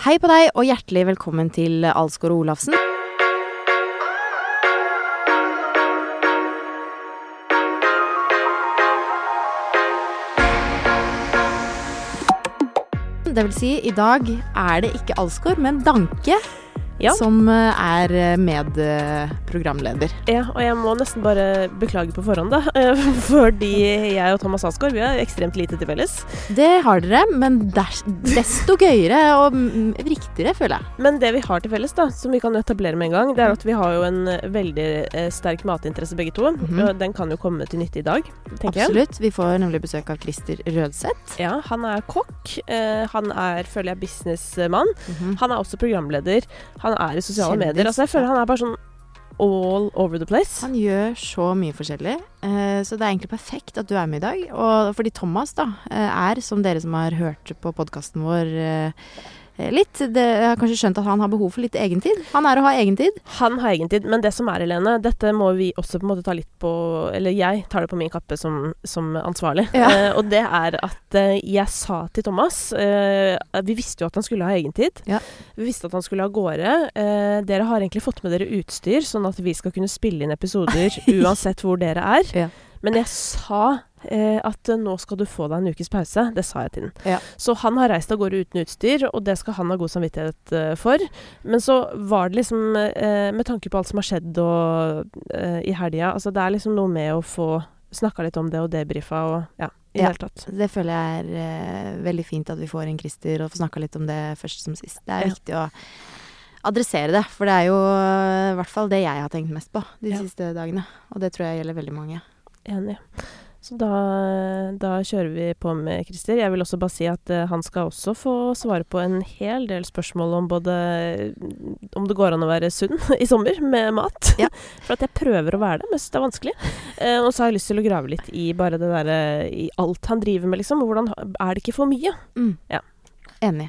Hei på deg, og hjertelig velkommen til Alsgaard og Olafsen. Det vil si, i dag er det ikke Alsgaard, men Danke Ja. som eh, er eh, medprogramleder. Ja, og jeg må nesten bare beklage på forhånd, da. eh, Fordi jeg og Thomas Asgaard vi har ekstremt lite til felles. Det har dere, men desto gøyere og mm, riktigere, føler jeg. Men det vi har til felles, da, som vi kan etablere med en gang, det er at vi har jo en eh, veldig eh, sterk matinteresse begge to. Mhm. Og den kan jo komme til nytte i dag, tenker jeg. Absolutt. Vi får nemlig besøk av Christer Rødseth. Ja, han er kokk. Han er, føler jeg, businessmann. Han er også programleder. Han er i sosiale Kjendis, medier. Altså, jeg føler han er bare sånn all over the place. Han gjør så mye forskjellig, eh, så det er egentlig perfekt at du er med i dag. Og fordi Thomas da, eh, er, som dere som har hørt på podkasten vår eh, litt det, Jeg har kanskje skjønt at han har behov for litt egentid. Han er å ha egentid. Han har egentid, men det som er, Helene, dette må vi også på en måte ta litt på Eller jeg tar det på min kappe som, som ansvarlig. Ja. Eh, og det er at eh, jeg sa til Thomas eh, Vi visste jo at han skulle ha egentid. Ja. Vi visste at han skulle av gårde. Eh, dere har egentlig fått med dere utstyr, sånn at vi skal kunne spille inn episoder uansett hvor dere er. Ja. Men jeg sa eh, at eh, nå skal du få deg en ukes pause. Det sa jeg til den. Ja. Så han har reist av gårde uten utstyr, og det skal han ha god samvittighet eh, for. Men så var det liksom, eh, med tanke på alt som har skjedd og, eh, i helga altså Det er liksom noe med å få snakka litt om det og debrifa og ja, i Ja. hele tatt. Det føler jeg er eh, veldig fint at vi får inn Christer og får snakka litt om det først som sist. Det er Ja. viktig å adressere det, for det er jo i hvert fall det jeg har tenkt mest på de Ja. siste dagene. Og det tror jeg gjelder veldig mange. Enig. Så da, da kjører vi på med Christer. Jeg vil også bare si at eh, han skal også få svare på en hel del spørsmål om både om det går an å være sunn i sommer med mat. Ja. For at jeg prøver å være det, men det er vanskelig. Eh, og så har jeg lyst til å grave litt i bare det derre I alt han driver med, liksom. Hvordan Er det ikke for mye? Mm. Ja. Enig.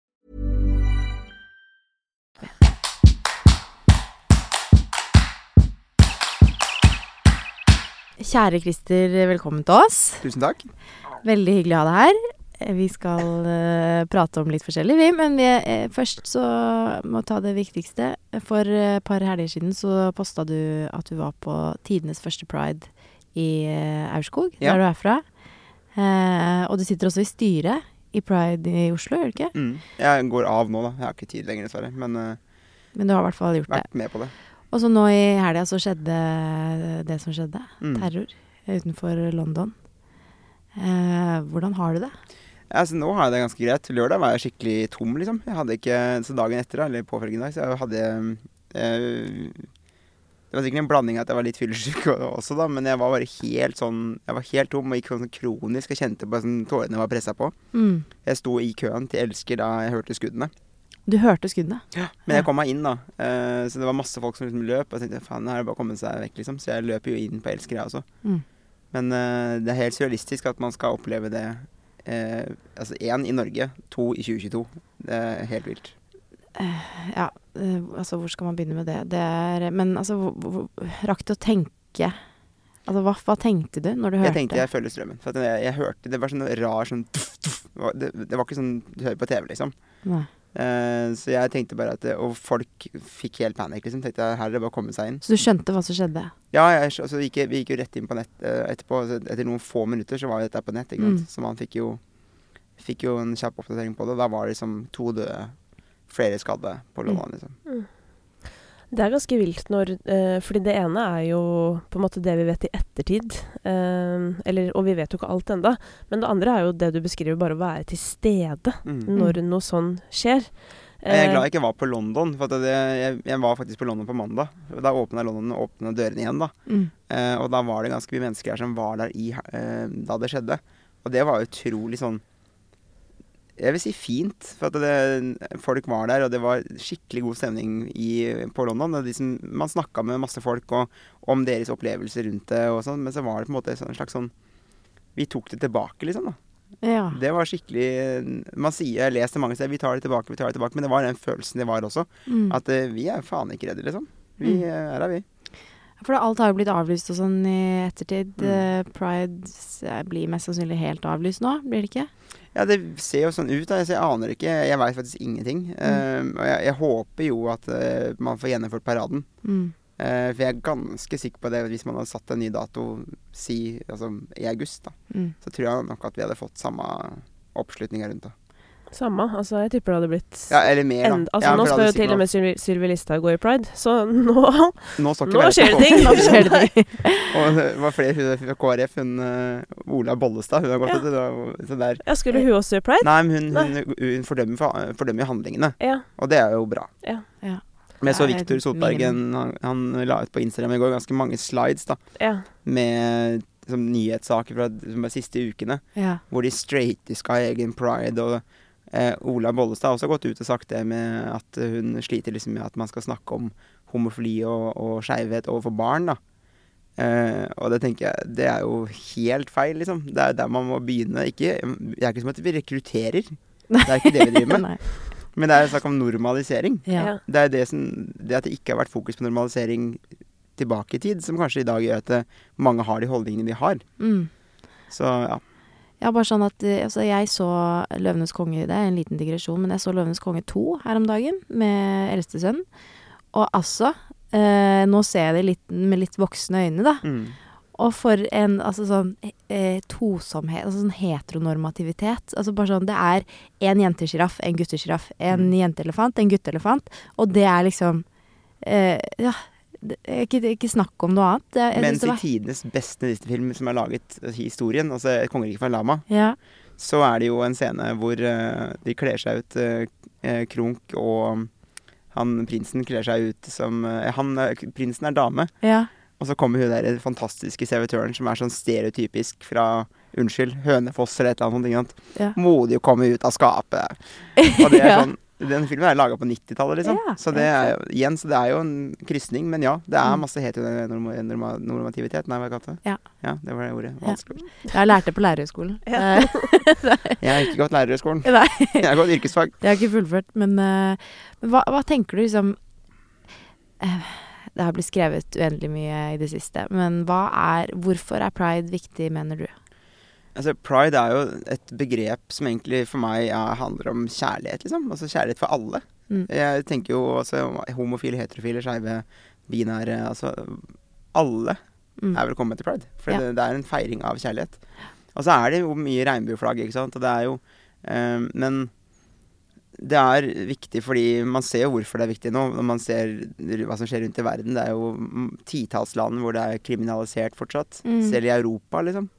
Kjære Christer, velkommen til oss. Tusen takk. Veldig hyggelig å ha deg her. Eh, Vi skal uh, prate om litt forskjellig, vi. Men vi, uh, først så må ta det viktigste. For et et par helger siden så posta du at du var på tidenes første pride i Aurskog, Ja. der du er fra. Og du sitter også i styret i pride i Oslo, gjør du ikke? Mm. Jeg går av nå, da. Jeg har ikke tid lenger, dessverre. Men uh, Men du har i hvert fall gjort det. vært med på det. Og så nå i helga så skjedde det som skjedde. Mm. Terror utenfor London. Eh, hvordan har du det? Altså, nå har jeg det ganske greit. Lørdag var jeg skikkelig tom, liksom. Jeg hadde ikke, Så dagen etter, eller påfølgende dag, så jeg hadde eh, Det var sikkert en blanding at jeg var litt fyllesyk også, da, men jeg var bare helt sånn Jeg var helt tom og gikk sånn kronisk. Jeg kjente på sånn tårene var pressa på. Mm. Jeg sto i køen til Elsker da jeg hørte skuddene. Du hørte skuddene? Ja, Men jeg kom meg inn, da. Uh, så det var masse folk som liksom løp. Og jeg tenkte faen, her er det bare å komme seg vekk, liksom. Så jeg løper jo inn på Elsker, jeg også. Mm. Men uh, det er helt surrealistisk at man skal oppleve det Uh, Altså én i Norge, to i 2022. Det er helt vilt. Ja, altså hvor skal man begynne med det? det er, men altså, hvor, rakk du å tenke Altså, hva, hva tenkte du når du hørte Jeg tenkte jeg følger strømmen. For jeg, jeg hørte Det var sånn rar sånn tuff, tuff. Det, det var ikke sånn du hører på TV, liksom. Nei. Eh, så jeg tenkte bare at det, Og folk fikk helt panikk, liksom. Tenkte jeg, her er det bare å komme seg inn. Så du skjønte hva som skjedde? Ja, jeg, altså, gikk, vi gikk jo rett inn på nett uh, etterpå. Altså, etter noen få minutter så var jo dette på nett. Ikke sant? Mm. Så man fikk jo, fikk jo en kjapp oppdatering på det. Da var det liksom to døde, flere skadde på Lolland, liksom. Det er ganske vilt når eh, Fordi det ene er jo på en måte det vi vet i ettertid. Eh, eller, og vi vet jo ikke alt enda. Men det andre er jo det du beskriver, bare å være til stede Mm. når noe sånn skjer. Jeg er Eh, glad jeg ikke var på London, for at det, jeg, jeg var faktisk på London på mandag. Da åpna London åpne dørene igjen, da. Mm. Eh, og da var det ganske mye mennesker her som var der i, eh, da det skjedde. Og det var utrolig sånn jeg vil si fint. For at det, folk var der, og det var skikkelig god stemning i, på London. Og som, man snakka med masse folk og, om deres opplevelser rundt det, og sånn, men så var det på en måte en slags sånn Vi tok det tilbake, liksom. da. Ja. Det var skikkelig Man sier, jeg leser mange steder, vi tar det tilbake, vi tar det tilbake. Men det var den følelsen det var også. Mm. At eh, vi er faen ikke redde, liksom. Vi, Mm. eh, her er vi. For alt har jo blitt avlyst og sånn i ettertid. Mm. Eh, Pride eh, blir mest sannsynlig helt avlyst nå, blir det ikke? Ja, det ser jo sånn ut. da, Jeg aner ikke. Jeg veit faktisk ingenting. Mm. Uh, og jeg, jeg håper jo at uh, man får gjennomført paraden. Mm. Uh, for jeg er ganske sikker på det hvis man hadde satt en ny dato si, altså, i august. da, Mm. Så tror jeg nok at vi hadde fått samme oppslutninga rundt det. Samme. Altså, jeg tipper det hadde blitt Ja, eller mer, da. end, altså, ja, Nå skal jo til og med Sylvi- Sylvi Listhaug gå i pride, så nå Nå, Nå skjer det ting! Nå skjer det ting. Og det var flere hun fra KrF. Hun uh, Ola Bollestad. Hun har gått Ja. ut det der. Ja, skulle hun også i pride? Nei, men hun, hun, hun fordømmer, fordømmer handlingene. Ja. Og det er jo bra. Ja. Ja. Men jeg så Viktor Sotbergen, Solbergen, han, han la ut på Instagram i går ganske mange slides da, ja. med som nyhetssaker fra de siste ukene. Ja. Hvor de straighte skal ha egen pride. Og eh, Ola Bollestad har også gått ut og sagt det med at hun sliter liksom med at man skal snakke om homofili og, og skeivhet overfor barn. da. Eh, og det tenker jeg, det er jo helt feil, liksom. Det er der man må begynne. Ikke, det er ikke som at vi rekrutterer. Det er ikke det vi driver med. Men det er snakk om normalisering. Ja. Det er det, som, det at det ikke har vært fokus på normalisering tilbake i tid, som kanskje i dag gjør at mange har de holdningene de har. Mm. Så ja. Ja, bare sånn at eh, altså, Jeg så 'Løvenes konge', det er en liten digresjon, men jeg så 'Løvenes konge 2' her om dagen med eldstesønnen. Og altså eh, Nå ser jeg det litt, med litt voksne øyne, da. Mm. Og for en altså sånn eh, tosomhet, altså sånn heteronormativitet. Altså bare sånn Det er en jentesjiraff, en guttesjiraff. En Mm. jenteelefant, en gutteelefant. Og det er liksom eh, Ja. Er ikke, ikke snakk om noe annet. Det, jeg Mens det i var- tidenes beste Disney-film som er laget i historien, altså 'Kongeriket fra Lama', Ja. så er det jo en scene hvor uh, de kler seg ut uh, Krunk og han prinsen kler seg ut som uh, han, eh, Prinsen er dame, ja. og så kommer hun der fantastiske servitøren som er sånn stereotypisk fra Unnskyld, Hønefoss eller et eller annet sånt. Ja. Modig å komme ut av skapet. Og det er sånn Den filmen er laga på 90-tallet, liksom. Ja, så det er igjen, så det er jo en krysning. Men ja, det er Mm. masse heteronormativitet. Nei, hva kalte det? Ja. ja, det var det ordet. Ja. Jeg har lært det på lærerhøgskolen. Ja. Jeg har ikke gått lærerhøgskolen. Jeg har gått yrkesfag. Jeg har ikke fullført, men uh, hva, hva tenker du liksom uh, Det har blitt skrevet uendelig mye i det siste, men hva er Hvorfor er pride viktig, mener du? Altså, Pride er jo et begrep som egentlig for meg ja, handler om kjærlighet, liksom. Altså kjærlighet for alle. Mm. Jeg tenker jo om homofile, heterofile, skeive, binære Altså alle Mm. er velkommen til pride. For Ja. det, det er en feiring av kjærlighet. Og så er det jo mye regnbueflagg, ikke sant. Og det er jo eh, Men det er viktig fordi man ser jo hvorfor det er viktig nå, når man ser hva som skjer rundt i verden. Det er jo titalls land hvor det er kriminalisert fortsatt. Mm. Selv i Europa, liksom.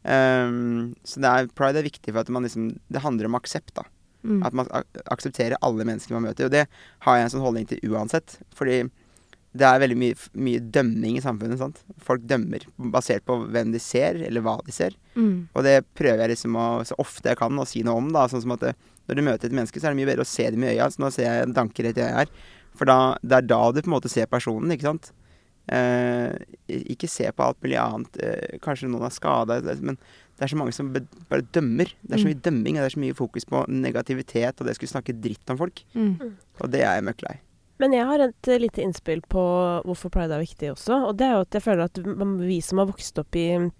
Um, så det er, pride er viktig for at man liksom Det handler om aksept, da. Mm. At man ak aksepterer alle mennesker man møter. Og det har jeg en sånn holdning til uansett. Fordi det er veldig mye, mye dømming i samfunnet. sant? Folk dømmer basert på hvem de ser, eller hva de ser. Mm. Og det prøver jeg liksom å, så ofte jeg kan å si noe om. da, sånn som at det, Når du møter et menneske, så er det mye bedre å se dem i øya. Så nå ser jeg en danke rett i øya her. For da, det er da du på en måte ser personen, ikke sant. Eh, ikke se på alt mulig annet. Eh, kanskje noen er skada, men det er så mange som be bare dømmer. Det er så Mm. mye dømming, og det er så mye fokus på negativitet og det skulle snakke dritt om folk. Mm. Og det er jeg møkk lei. Men jeg har et eh, lite innspill på hvorfor pride er viktig også. Og det er jo at jeg føler at vi som har vokst opp i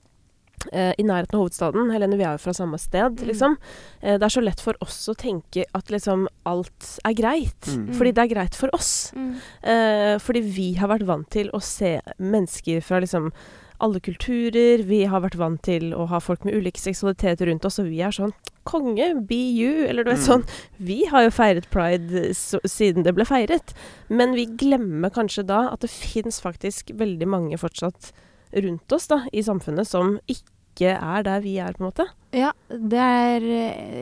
i nærheten av hovedstaden. Helene, vi er jo fra samme sted, Mm. liksom. Eh, det er så lett for oss å tenke at liksom alt er greit. Mm. Fordi det er greit for oss. Mm. Eh, fordi vi har vært vant til å se mennesker fra liksom alle kulturer. Vi har vært vant til å ha folk med ulike seksualiteter rundt oss, og vi er sånn Konge, be you. Eller du vet Mm. sånn. Vi har jo feiret pride så, siden det ble feiret. Men vi glemmer kanskje da at det fins faktisk veldig mange fortsatt rundt oss da, i samfunnet som ikke er der vi er, på en måte. Ja, det er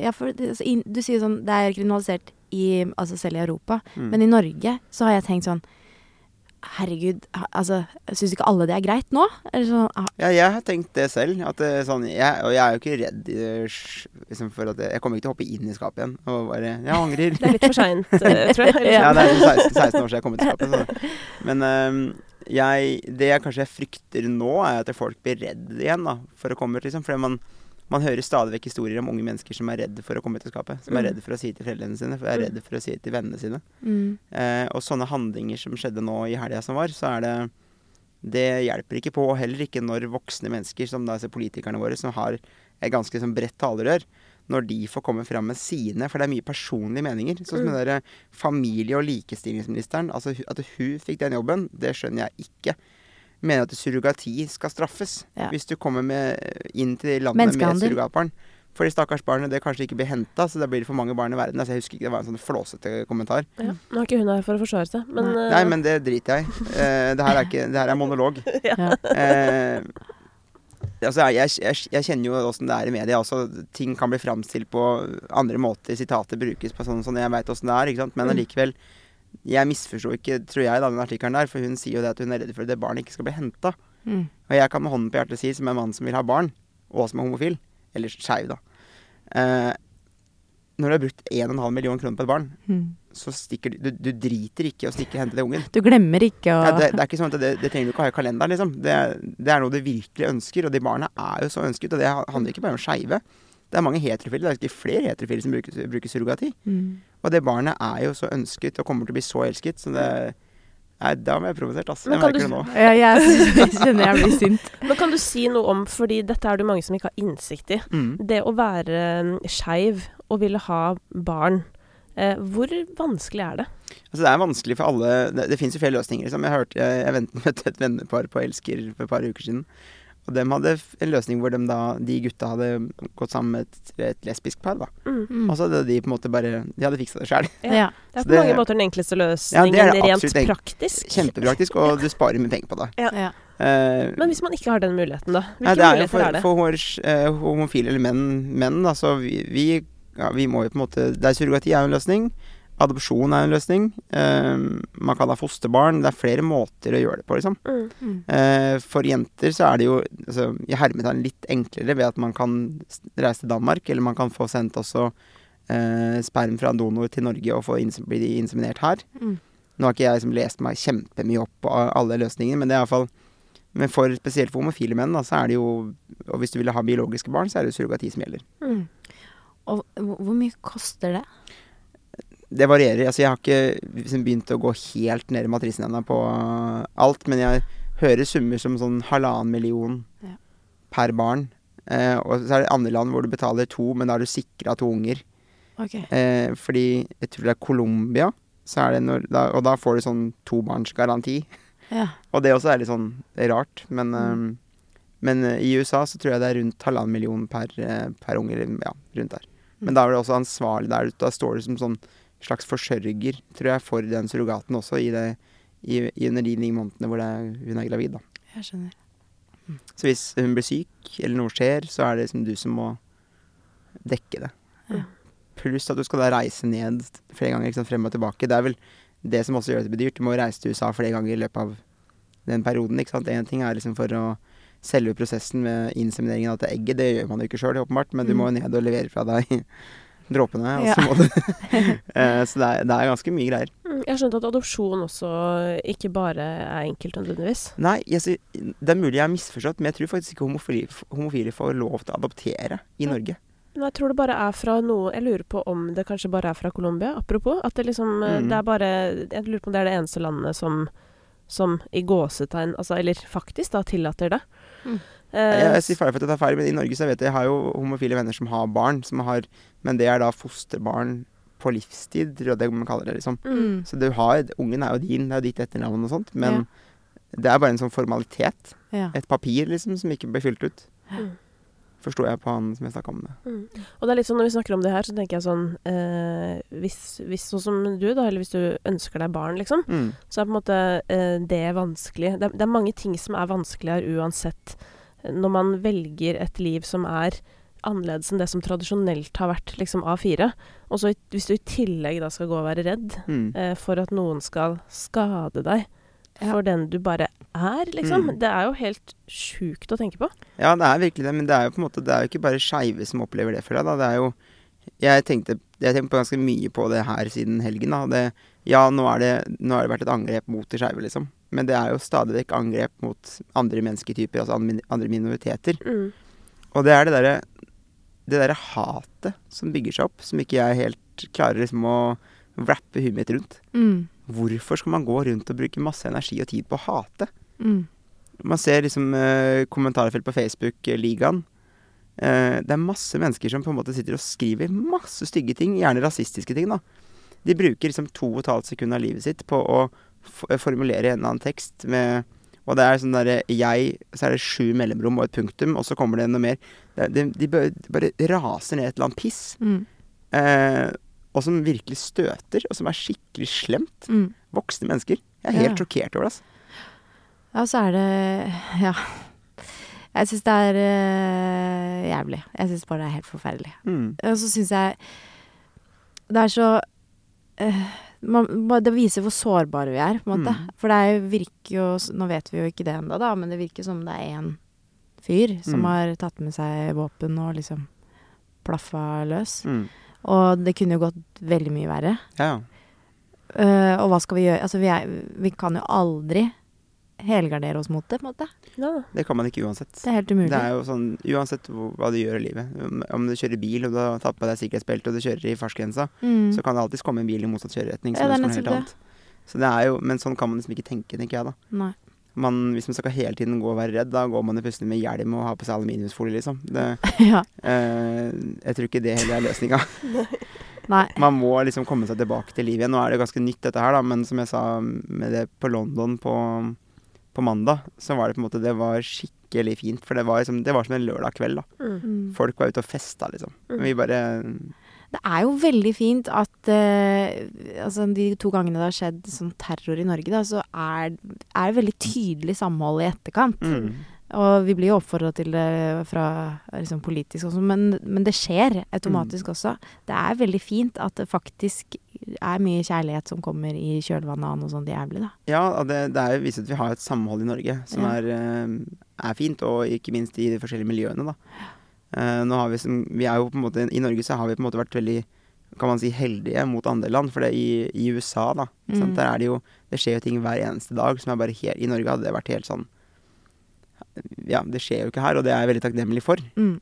ja, for, altså, in, Du sier sånn Det er kriminalisert i, altså selv i Europa. Mm. Men i Norge så har jeg tenkt sånn Herregud, altså, syns ikke alle det er greit nå? Eller sånn ah, Ja, jeg har tenkt det selv. At det, er sånn, jeg, og jeg er jo ikke redd eh, liksom, for at jeg, jeg kommer ikke til å hoppe inn i skapet igjen og bare Jeg angrer. Det er litt for seint, tror jeg. Ja, sånn. det er sånn 16, 16 år siden jeg kom ut i skapet. Så. Men um, jeg, det jeg kanskje frykter nå, er at folk blir redd igjen da, for å komme ut. Liksom. Fordi man, man hører stadig vekk historier om unge mennesker som er redde for å komme ut av skapet. Som er redde for å si det til foreldrene sine, for er redde for å si det til vennene sine. mm, Eh, og sånne handlinger som skjedde nå i helga som var, så er det Det hjelper ikke på, og heller ikke når voksne mennesker, som da altså politikerne våre, som har et ganske sånn bredt talerør, når de får komme fram med sine, for det er mye personlige meninger. Sånn som Mm. den derre familie- og likestillingsministeren, altså at hun fikk den jobben, det skjønner jeg ikke. Mener at surrogati skal straffes. Ja. Hvis du kommer med, inn til landet med surrogatbarn. For de stakkars barnet det kanskje ikke blir henta, så da blir det for mange barn i verden. Altså, jeg husker ikke, Det var en sånn flåsete kommentar. Ja. Nå er ikke hun her for å forsvare seg, men Nei. uh... Nei, men det driter jeg i. Uh, det her er Det her er monolog. ja. uh, altså, jeg, jeg, jeg kjenner jo åssen det er i media også. Ting kan bli framstilt på andre måter. Sitater brukes på sånn sånn. Jeg veit åssen det er, ikke sant. Men Mm. Jeg misforsto ikke, tror jeg, da, den artikkelen der. For hun sier jo det at hun er redd for at det barnet ikke skal bli henta. Mm. Og jeg kan med hånden på hjertet si, som en mann som vil ha barn, og som er homofil, eller skeiv, da eh, Når du har brukt 1,5 million kroner på et barn, Mm. så stikker du Du, driter ikke i å stikke og hente det ungen. Du glemmer ikke å Ja, det, det er ikke sånn at det, det trenger du ikke å ha i kalenderen, liksom. Det, det er noe du virkelig ønsker, og de barna er jo så ønsket. Og det handler ikke bare om skeive. Det er mange heterofile. Det er ikke flere heterofile som bruker, bruker surrogati. mm. Og det barnet er jo så ønsket og kommer til å bli så elsket, så det Nei, da ble jeg provosert, altså. Jeg merker du- det nå. Ja, jeg kjenner jeg blir sint. Men kan du si noe om, fordi dette er det mange som ikke har innsikt i, Mm. det å være mm, skeiv og ville ha barn, eh, hvor vanskelig er det? Altså, det er vanskelig for alle Det, det fins jo flere løsninger. Liksom. Jeg hørte jeg, jeg ventet med et vennepar på Elsker for et par uker siden. Og de hadde en løsning hvor de, da, de gutta hadde gått sammen med et, et lesbisk par. da Mm. Mm. Og så hadde de på en måte bare De hadde fiksa det sjøl. Ja. Ja. Det er på det- mange måter den enkleste Ja, løsningen det er det rent absolutt praktisk. Kjempepraktisk, og du sparer mye penger på det. Ja. Eh, Men hvis man ikke har den muligheten, da? nei, Hvilke det er muligheter for, er det? for hår- uh, homofile eller menn, menn da, så vi, vi, ja, vi må jo på en måte Det er surrogati er jo en løsning. Adopsjon er en løsning. Uh, man kan ha fosterbarn. Det er flere måter å gjøre det på, liksom. Mm. Eh, for jenter så er det jo altså, i hermetegn litt enklere ved at man kan reise til Danmark, eller man kan få sendt også uh, sperm fra en donor til Norge og få bli inseminert her. Mm. Nå har ikke jeg liksom lest meg kjempemye opp på alle løsningene, men det er iallfall Men for, spesielt for homofile menn, da, så er det jo Og hvis du vil ha biologiske barn, så er det surrogati som gjelder. Mm. Og hvor mye koster det? Det varierer. Altså, jeg har ikke liksom begynt å gå helt ned i matrisen ennå på alt, men jeg hører summer som sånn halvannen million Ja. per barn. Eh, og så er det andre land hvor du betaler to, men da er du sikra to unger. Okay. Eh, fordi jeg tror det er Colombia, er og da får du sånn tobarnsgaranti. Ja. Og det også er litt sånn rart, men, Mm. eh, men eh, i USA så tror jeg det er rundt halvannen million per, eh, per unge. Ja, rundt der. Men Mm. da er det også ansvarlig der. Da står det som sånn slags forsørger, tror jeg, for den surrogaten også, i, det, i, i under de ni månedene hvor er, hun er gravid. da. Jeg skjønner. Så hvis hun blir syk, eller noe skjer, så er det liksom du som må dekke det. Ja. Pluss at du skal da reise ned flere ganger liksom, frem og tilbake. Det er vel det som også gjør det dyrt. Du må reise til USA flere ganger i løpet av den perioden. ikke sant. Én ting er liksom for å selve prosessen med insemineringen av dette egget. Det gjør man jo ikke sjøl, åpenbart, men du Mm. må jo ned og levere fra deg dråpene. Og Ja. så må du Eh, Så det er, det er ganske mye greier. Mm. Jeg har skjønt at adopsjon også ikke bare er enkelt nødvendigvis. Nei, jeg det er mulig jeg har misforstått, men jeg tror faktisk ikke homofili, homofile får lov til å adoptere i Ja. Norge. Men jeg tror det bare er fra noe Jeg lurer på om det kanskje bare er fra Colombia, apropos. At det liksom eh, Mm. Det er bare Jeg lurer på om det er det eneste landet som som i gåsetegn Altså, eller faktisk, da, tillater det. Mm. Eh, Jeg, jeg sier feil for at jeg tar feil, men i Norge så vet jeg, jeg har jo homofile venner som har barn, som har, men det er da fosterbarn på livstid, tror jeg det man kaller det, liksom. mm. Så du har, ungen er jo din, det er jo ditt etternavn og sånt, men det er bare en sånn formalitet. Ja. Et papir, liksom, som ikke blir fylt ut. Mm. Forsto jeg på han som jeg snakka om det. Mm. Og det er litt sånn når vi snakker om det her, så tenker jeg sånn eh, hvis, hvis sånn som du, da, eller hvis du ønsker deg barn, liksom, Mm. så er på en måte eh, det vanskelig. Det, er- det er mange ting som er vanskelig her uansett. Når man velger et liv som er annerledes enn det som tradisjonelt har vært liksom A4. Og så hvis du i tillegg da skal gå og være redd Mm. eh, for at noen skal skade deg, Ja. for den du bare er, liksom. Mm. Det er jo helt sjukt å tenke på. Ja, det er virkelig det, men det er jo på en måte Det er jo ikke bare skeive som opplever det, føler jeg. da. Det er jo Jeg tenkte jeg tenkte på ganske mye på det her siden helgen. da. Det, ja, nå, er det, nå har det vært et angrep mot de skeive, liksom. Men det er jo stadig vekk angrep mot andre mennesketyper, altså andre minoriteter. Mm. Og det er det derre det derre hatet som bygger seg opp, som ikke jeg helt klarer liksom å wrappe huet mitt rundt. Mm. Hvorfor skal man gå rundt og bruke masse energi og tid på å hate? Mm. Man ser liksom eh, kommentarfelt på Facebook-ligaen. Eh, det er masse mennesker som på en måte sitter og skriver masse stygge ting, gjerne rasistiske ting. da. De bruker liksom to og et halvt sekund av livet sitt på å formulere en eller annen tekst med Og det er sånn derre jeg Så er det sju mellomrom og et punktum, og så kommer det noe mer. De, de bare, raser ned et eller annet piss. Mm. Eh, og som virkelig støter, og som er skikkelig slemt. Mm. Voksne mennesker. Jeg er helt Ja. sjokkert over det. altså. Ja, så er det Ja. Jeg syns det er eh, jævlig. Jeg syns bare det er helt forferdelig. Mm. Og så syns jeg Det er så eh, man, Det viser hvor sårbare vi er, på en måte. Mm. For det er virker jo Nå vet vi jo ikke det ennå, da, men det virker som det er én fyr som Mm. har tatt med seg våpen og liksom plaffa løs. Mm. Og det kunne jo gått veldig mye verre. Ja. Eh, og hva skal vi gjøre? Altså, vi, er, vi kan jo aldri helgardere oss mot det, på en måte. Ja. Det kan man ikke uansett. Det er helt umulig. Det er jo sånn, Uansett hva du gjør i livet, om- om du kjører bil og du har tatt på deg sikkerhetsbelte og du kjører i fartsgrensa, mm. så kan det alltids komme en bil i motsatt kjøreretning Ja, som det er ønsker noe helt annet. Så det er jo, Men sånn kan man liksom ikke tenke, tenker jeg da. Nei. Man, hvis man skal hele tiden gå og være redd, da går man jo plutselig med hjelm og har på seg aluminiumsfolie, liksom. Det, ja. eh, jeg tror ikke det heller er løsninga. Nei. Man må liksom komme seg tilbake til livet igjen. Nå er det ganske nytt dette her, da, men som jeg sa med det på London på, på mandag, så var det på en måte Det var skikkelig fint. For det var, liksom, det var som en lørdag kveld, da. Mm. Mm. Folk var ute og festa, liksom. Mm. Vi bare Det er jo veldig fint at uh, altså de to gangene det har skjedd sånn terror i Norge, da, så er, er det veldig tydelig samhold i etterkant. mm, Og vi blir jo oppfordra til det fra liksom, politisk også, men, men det skjer automatisk også. Det er veldig fint at det faktisk er mye kjærlighet som kommer i kjølvannet av noe sånt jævlig, da. Ja, det, det er jo vist at vi har et samhold i Norge som Ja. er, eh, er fint, og ikke minst i de forskjellige miljøene, da. Eh, nå har vi, som, vi er jo på en måte, I Norge så har vi på en måte vært veldig kan man si heldige mot andre land. For det i, i USA, da, Mm. der er det jo Det skjer jo ting hver eneste dag som er bare helt I Norge hadde det vært helt sånn Ja, det skjer jo ikke her, og det er jeg veldig takknemlig for. Mm.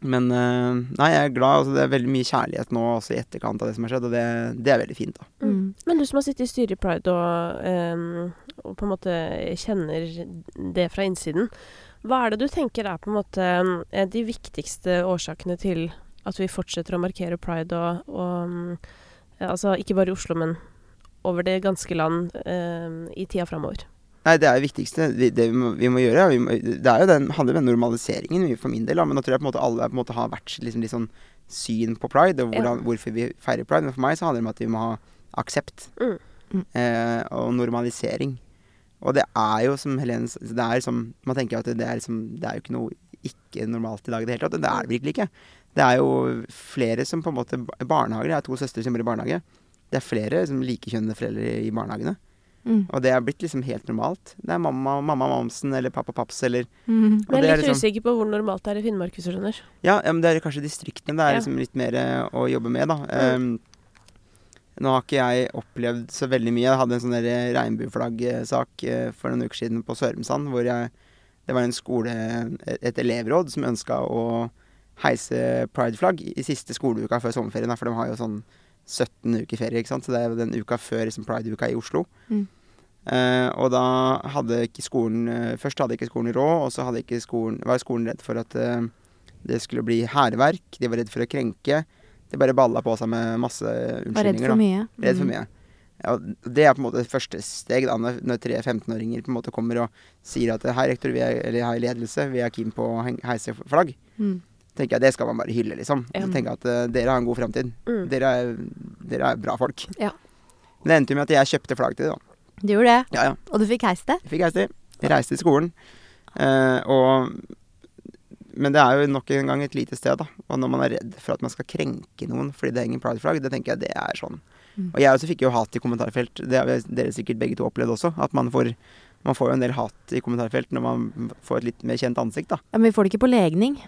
Men eh, nei, jeg er glad. Altså, det er veldig mye kjærlighet nå også i etterkant av det som har skjedd, og det, det er veldig fint, da. Mm. Men du som har sittet i styret i Pride og, um, og på en måte kjenner det fra innsiden. Hva er det du tenker er på en måte eh, de viktigste årsakene til at vi fortsetter å markere pride og, og Altså ikke bare i Oslo, men over det ganske land um, i tida framover? Nei, det er det viktigste. Det, det vi, må, vi må gjøre, vi må, det er jo den, handler om den normaliseringen for min del. Da. Men da tror jeg på en måte alle på en måte har hvert liksom, litt sånn syn på pride, og hvordan, hvorfor vi feirer pride. Men for meg så handler det om at vi må ha aksept Mm. Mm. eh, og normalisering. Og det er jo som Helen det er som, Man tenker at det er, som, det er jo ikke noe ikke normalt i dag i det hele tatt. Det er det virkelig ikke. Det er jo flere som på en måte Barnehager. Jeg har to søstre som jobber i barnehage. Det er flere som likekjønnede foreldre i barnehagene. Mm. Og det er blitt liksom helt normalt. Det er mamma, mamma Mamsen eller pappa Paps eller Mm. Og Jeg er er litt liksom- usikker på hvor normalt det er i Finnmark, hvis du skjønner. Ja, ja, men det er kanskje distriktene det er Ja. liksom litt mer eh, å jobbe med, da. Um, nå har ikke jeg opplevd så veldig mye. Jeg hadde en sånn der regnbueflaggsak eh, for noen uker siden på Sørumsand, hvor jeg Det var en skole, et- et elevråd, som ønska å heise prideflagg i siste skoleuka før sommerferien, da, for de har jo sånn 17 uker ferie, ikke sant. Så det er den uka før liksom, prideuka i Oslo. Mm. Eh, og da hadde ikke skolen eh, Først hadde ikke skolen råd, og så skolen, var skolen redd for at eh, det skulle bli hærverk. De var redd for å krenke. De bare balla på seg med masse Var redd unnskyldninger. mye. da. Redd for Mm. mye. Ja, det er på en måte første steg da, når, tre 15-åringer på en måte kommer og sier at hei, rektor, vi er, eller hei, ledelse, vi er keen på å heise flagg. Mm. tenker jeg Det skal man bare hylle, liksom. Ja. Så tenker jeg at dere har en god framtid. Mm. Dere, er, dere er bra folk. Ja. Men det endte jo med at jeg kjøpte flagg til dem. da. Du gjorde det, Ja, ja. og du fikk heist det? Jeg fikk reise det. Jeg reiste til skolen. Eh, og men det er jo nok en gang et lite sted, da. Og når man er redd for at man skal krenke noen fordi det henger prideflagg, det tenker jeg det er sånn. Mm. Og jeg også fikk jo hat i kommentarfelt. Det har dere sikkert begge to opplevd også. At man får, man får jo en del hat i kommentarfelt når man får et litt mer kjent ansikt, da. Ja, men vi får det ikke på legning.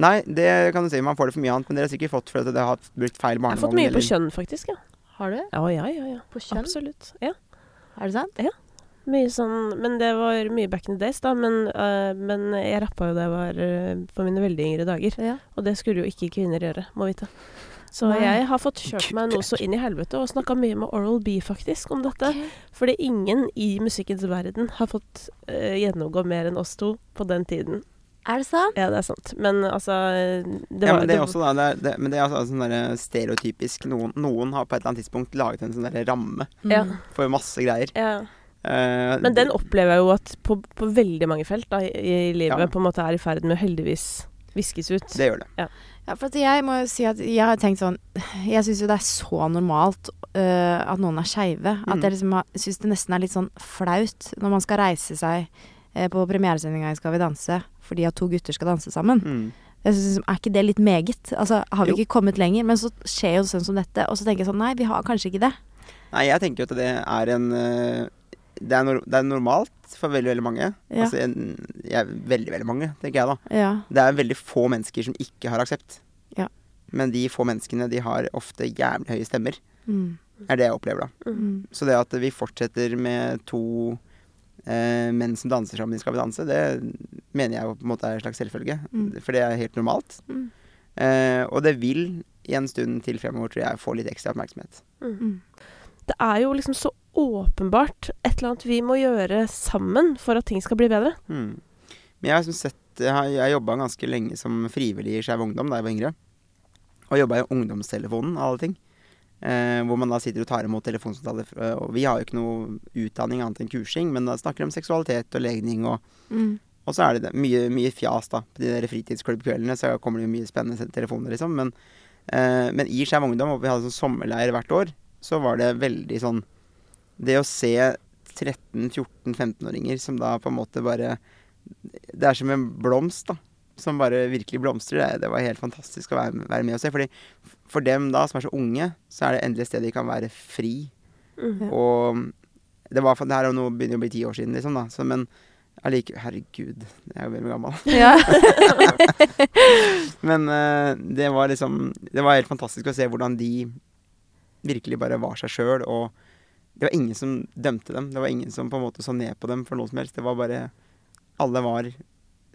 Nei, det kan du si. Man får det for mye annet, men dere har sikkert fått fordi det har brukt feil Jeg har fått barnevogn. mye på kjønn, faktisk. ja. Har du? Ja, ja, ja. ja. På kjønn? Absolutt. Ja. Er det sant? Mye sånn Men det var mye back in the days, da. Men, uh, men jeg rappa jo da jeg var på mine veldig yngre dager. Ja. Og det skulle jo ikke kvinner gjøre, må vite. Så Nei. jeg har fått kjørt meg noe så inn i helvete, og snakka mye med Oral B faktisk om dette. Fordi ingen i musikkens verden har fått uh, gjennomgå mer enn oss to på den tiden. Er det sant? Ja, det er sant. Men altså det ja, men det er også da, det er, det, men det er altså sånn der stereotypisk. Noen, noen har på et eller annet tidspunkt laget en sånn der ramme Mm. for masse greier. ja. Uh, Men den opplever jeg jo at på, på veldig mange felt da, i, i livet Ja. på en måte er i ferd med å heldigvis viskes ut. Det gjør det. Ja, for at jeg må jo si at jeg har tenkt sånn Jeg syns jo det er så normalt uh, at noen er skeive. At Mm. jeg liksom syns det nesten er litt sånn flaut når man skal reise seg eh, på premieresendinga i Skal vi danse fordi at to gutter skal danse sammen. Mm. Jeg synes, liksom, Er ikke det litt meget? Altså, Har vi Jo. ikke kommet lenger? Men så skjer jo sånn som dette, og så tenker jeg sånn Nei, vi har kanskje ikke det. Nei, jeg tenker jo at det er en eh, det er, no, det er normalt for veldig, veldig mange. Ja. Altså, en, jeg, veldig, veldig mange, tenker jeg da. Ja. Det er veldig få mennesker som ikke har aksept. Ja. Men de få menneskene, de har ofte jævlig høye stemmer. Mm. Er det jeg opplever, da. Mm. Så det at vi fortsetter med to eh, menn som danser sammen i Skal vi danse, det mener jeg på en måte er en slags selvfølge. Mm. For det er helt normalt. Mm. Eh, og det vil i en stund til fremover, tror jeg, få litt ekstra oppmerksomhet. Mm. Det er jo liksom så åpenbart et eller annet vi må gjøre sammen for at ting skal bli bedre. Mm. Men jeg har liksom sett Jeg, jeg jobba ganske lenge som frivillig i Skeiv Ungdom da jeg var yngre. Og jobba i ungdomstelefonen, av alle ting. Eh, hvor man da sitter og tar imot telefonsamtaler. Og vi har jo ikke noe utdanning annet enn kursing, men da snakker de om seksualitet og legning og Mm. Og så er det det, mye, mye fjas, da. På de der fritidsklubbkveldene så kommer det jo mye spennende telefoner, liksom. Men, eh, men i Skeiv Ungdom, og vi hadde sånn sommerleir hvert år, så var det veldig sånn Det å se 13-14-15-åringer som da på en måte bare Det er som en blomst, da. Som bare virkelig blomstrer. Det, det var helt fantastisk å være, være med og se. Fordi for dem da, som er så unge, så er det endelig et sted de kan være fri. Mm. Og det var for, det her er jo nå begynner å bli ti år siden, liksom, da. Så, men allikevel herregud, jeg er jo veldig gammel. Ja. Men uh, det var liksom Det var helt fantastisk å se hvordan de virkelig bare var seg sjøl, og det var ingen som dømte dem. Det var ingen som på en måte så ned på dem for noe som helst. Det var bare Alle var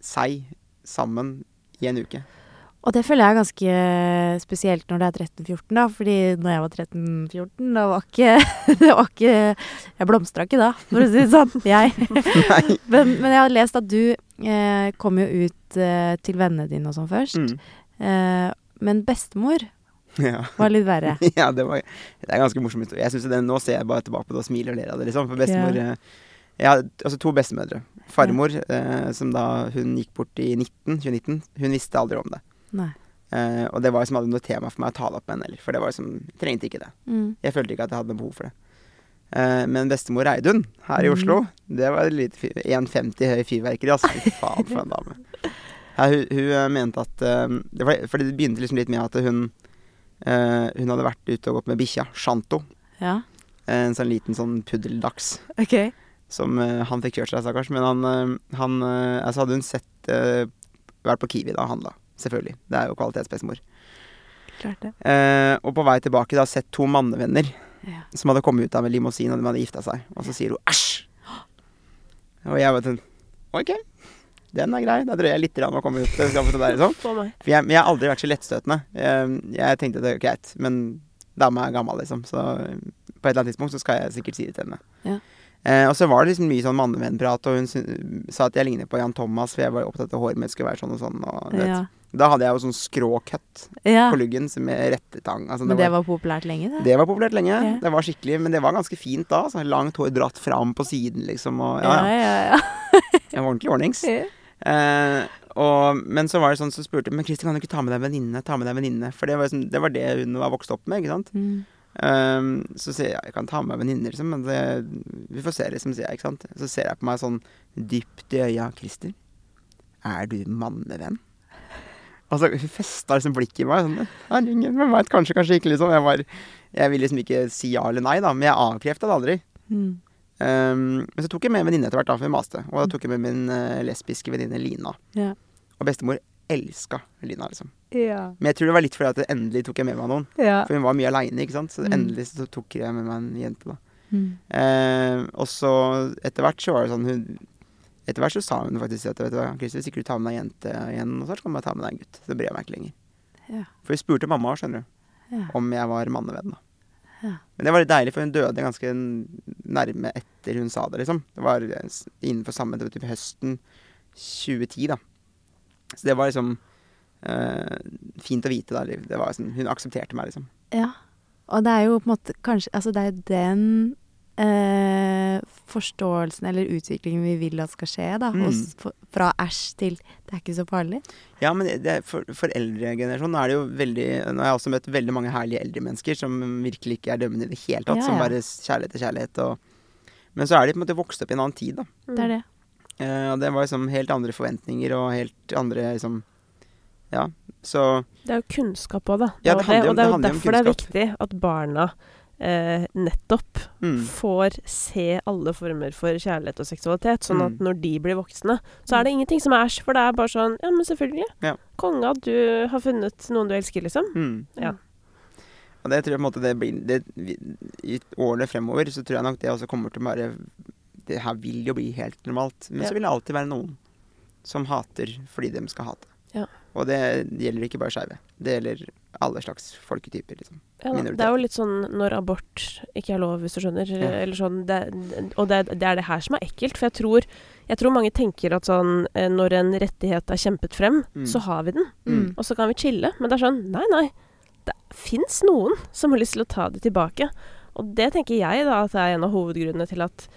seg sammen i en uke. Og det føler jeg er ganske spesielt når det er 13-14, da. Fordi når jeg var 13-14, da var ikke Det var ikke Jeg blomstra ikke da, for å si det sånn. Jeg. Men, men jeg har lest at du eh, kom jo ut eh, til vennene dine og sånn først. Mm. Eh, men bestemor Ja. var litt verre. ja, det var Det er ganske morsomt. Jeg synes det, Nå ser jeg bare tilbake på det og smiler og ler av det, liksom. For bestemor Ja. eh, Jeg har altså to bestemødre. Farmor, eh, som da hun gikk bort i 19, 2019, hun visste aldri om det. Eh, og det var liksom aldri noe tema for meg å ta det opp med henne heller. For det var liksom Jeg trengte ikke det. Mm. Jeg følte ikke at jeg hadde noe behov for det. Uh, men bestemor Eidun her i Mhm. Oslo, det var litt 1,50 høy fyrverkeri, altså. Fy faen, for en dame. Ja, hun, hun eh, mente at uh, det var, For det begynte liksom litt med at hun Hun hadde vært ute og gått med bikkja, Shanto. Ja. En sånn liten sånn puddeldachs OK. som han fikk kjørt seg, stakkars. Men han, han Altså hadde hun sett Vært på Kiwi da og handla. Selvfølgelig. Det er jo kvalitetsbestemor. Klart det. Eh, og på vei tilbake da sett to mannevenner Ja. som hadde kommet ut av en limousin, og de hadde gifta seg. Og så sier hun 'æsj'. Og jeg vet sånn OK, den er grei. Da drøyer jeg litt med å komme ut. Skal det der, liksom. For jeg, jeg har aldri vært så lettstøtende. Jeg, jeg tenkte det er greit, men dama er gammel, liksom. Så på et eller annet tidspunkt så skal jeg sikkert si det til henne. Ja. Eh, og så var det liksom mye sånn mannevennprat, og hun sa at jeg ligner på Jan Thomas, for jeg var opptatt av håret mitt skulle være sånn og sånn. Og. Ja. Da hadde jeg jo sånn skrå cut ja. på luggen som med rettetang. Altså, Men det var populært lenge, det. det var populært lenge. Ja. Det var skikkelig, men det var ganske fint da. Så langt hår dratt fram på siden, liksom. Og, Ja, ja, ja. ja. Jeg var ordentlig ordnings. Eh, og, men så var det sånn, så spurte jeg Men Kristin, kan du ikke ta med deg venninne? Ta med deg en venninne. For det var, liksom, det var det hun var vokst opp med, ikke sant. Mm. Eh, så sier jeg jeg kan ta med venninner, liksom, men det, vi får se, liksom, sier jeg. ikke sant. Så ser jeg på meg sånn dypt i øya. Christer, er du mannevenn? Og så hun festa liksom blikket i meg. sånn, Herregud, hvem veit, kanskje, kanskje ikke, liksom. Jeg, var, jeg ville liksom ikke si ja eller nei, da, men jeg avkrefta det aldri. Mm. Um, men så tok jeg med en venninne etter hvert, da, for vi maste. Og da tok jeg med min uh, lesbiske venninne Lina. Yeah. Og bestemor elska Lina, liksom. Ja. Men jeg tror det var litt fordi at endelig tok jeg med meg noen. ja. For hun var mye aleine, ikke sant. Så Mm. endelig så tok jeg med meg en jente, da. Mm. Eh, og så etter hvert så var det sånn hun Etter hvert så sa hun faktisk at vet du hva, Christer, hvis ikke du tar med deg en jente igjen, så kan du bare ta med deg en gutt. Så bryr jeg meg ikke lenger. Ja. For hun spurte mamma skjønner du, om jeg var mannevenn. da. Ja. Men det var litt deilig, for hun døde ganske nærme etter hun sa det, liksom. Det var eh, innenfor samme det høsten 2010, da. Så det var liksom uh, fint å vite, da. Det var liksom, hun aksepterte meg, liksom. Ja. Og det er jo på en måte kanskje Altså det er den uh, forståelsen eller utviklingen vi vil at skal skje, da. Mm. Hos, fra æsj til det er ikke så farlig. Ja, men det, det, for, for eldregenerasjonen er det jo veldig Nå har jeg også møtt veldig mange herlige eldre mennesker som virkelig ikke er dømmende i det hele tatt. Ja, Som bare kjærlighet er kjærlighet. Og, men så er de på en måte vokst opp i en annen tid, da. Det er det. Eh, og det var liksom helt andre forventninger og helt andre liksom Ja. Så Det er jo kunnskap òg, da. Ja, det handler og det er jo derfor det er viktig at barna eh, nettopp mm, får se alle former for kjærlighet og seksualitet. Sånn at Mm. når de blir voksne, så er det ingenting som er æsj. For det er bare sånn Ja, men selvfølgelig. Ja. Konga, du har funnet noen du elsker, liksom. mm. Ja. Og det tror jeg på en måte det blir det, I årene fremover så tror jeg nok det også kommer til å bare Det her vil jo bli helt normalt. Men Ja. så vil det alltid være noen som hater fordi de skal hate. Ja. Og det gjelder ikke bare skeive. Det gjelder alle slags folketyper, liksom. Ja, det er jo litt sånn når abort ikke er lov, hvis du skjønner. Ja. Eller sånn, det, og det, det er det her som er ekkelt. For jeg tror, jeg tror mange tenker at sånn eh, når en rettighet er kjempet frem, Mm. så har vi den. Mm. Og så kan vi chille. Men det er sånn Nei, nei. Det fins noen som har lyst til å ta det tilbake. Og det tenker jeg da at det er en av hovedgrunnene til at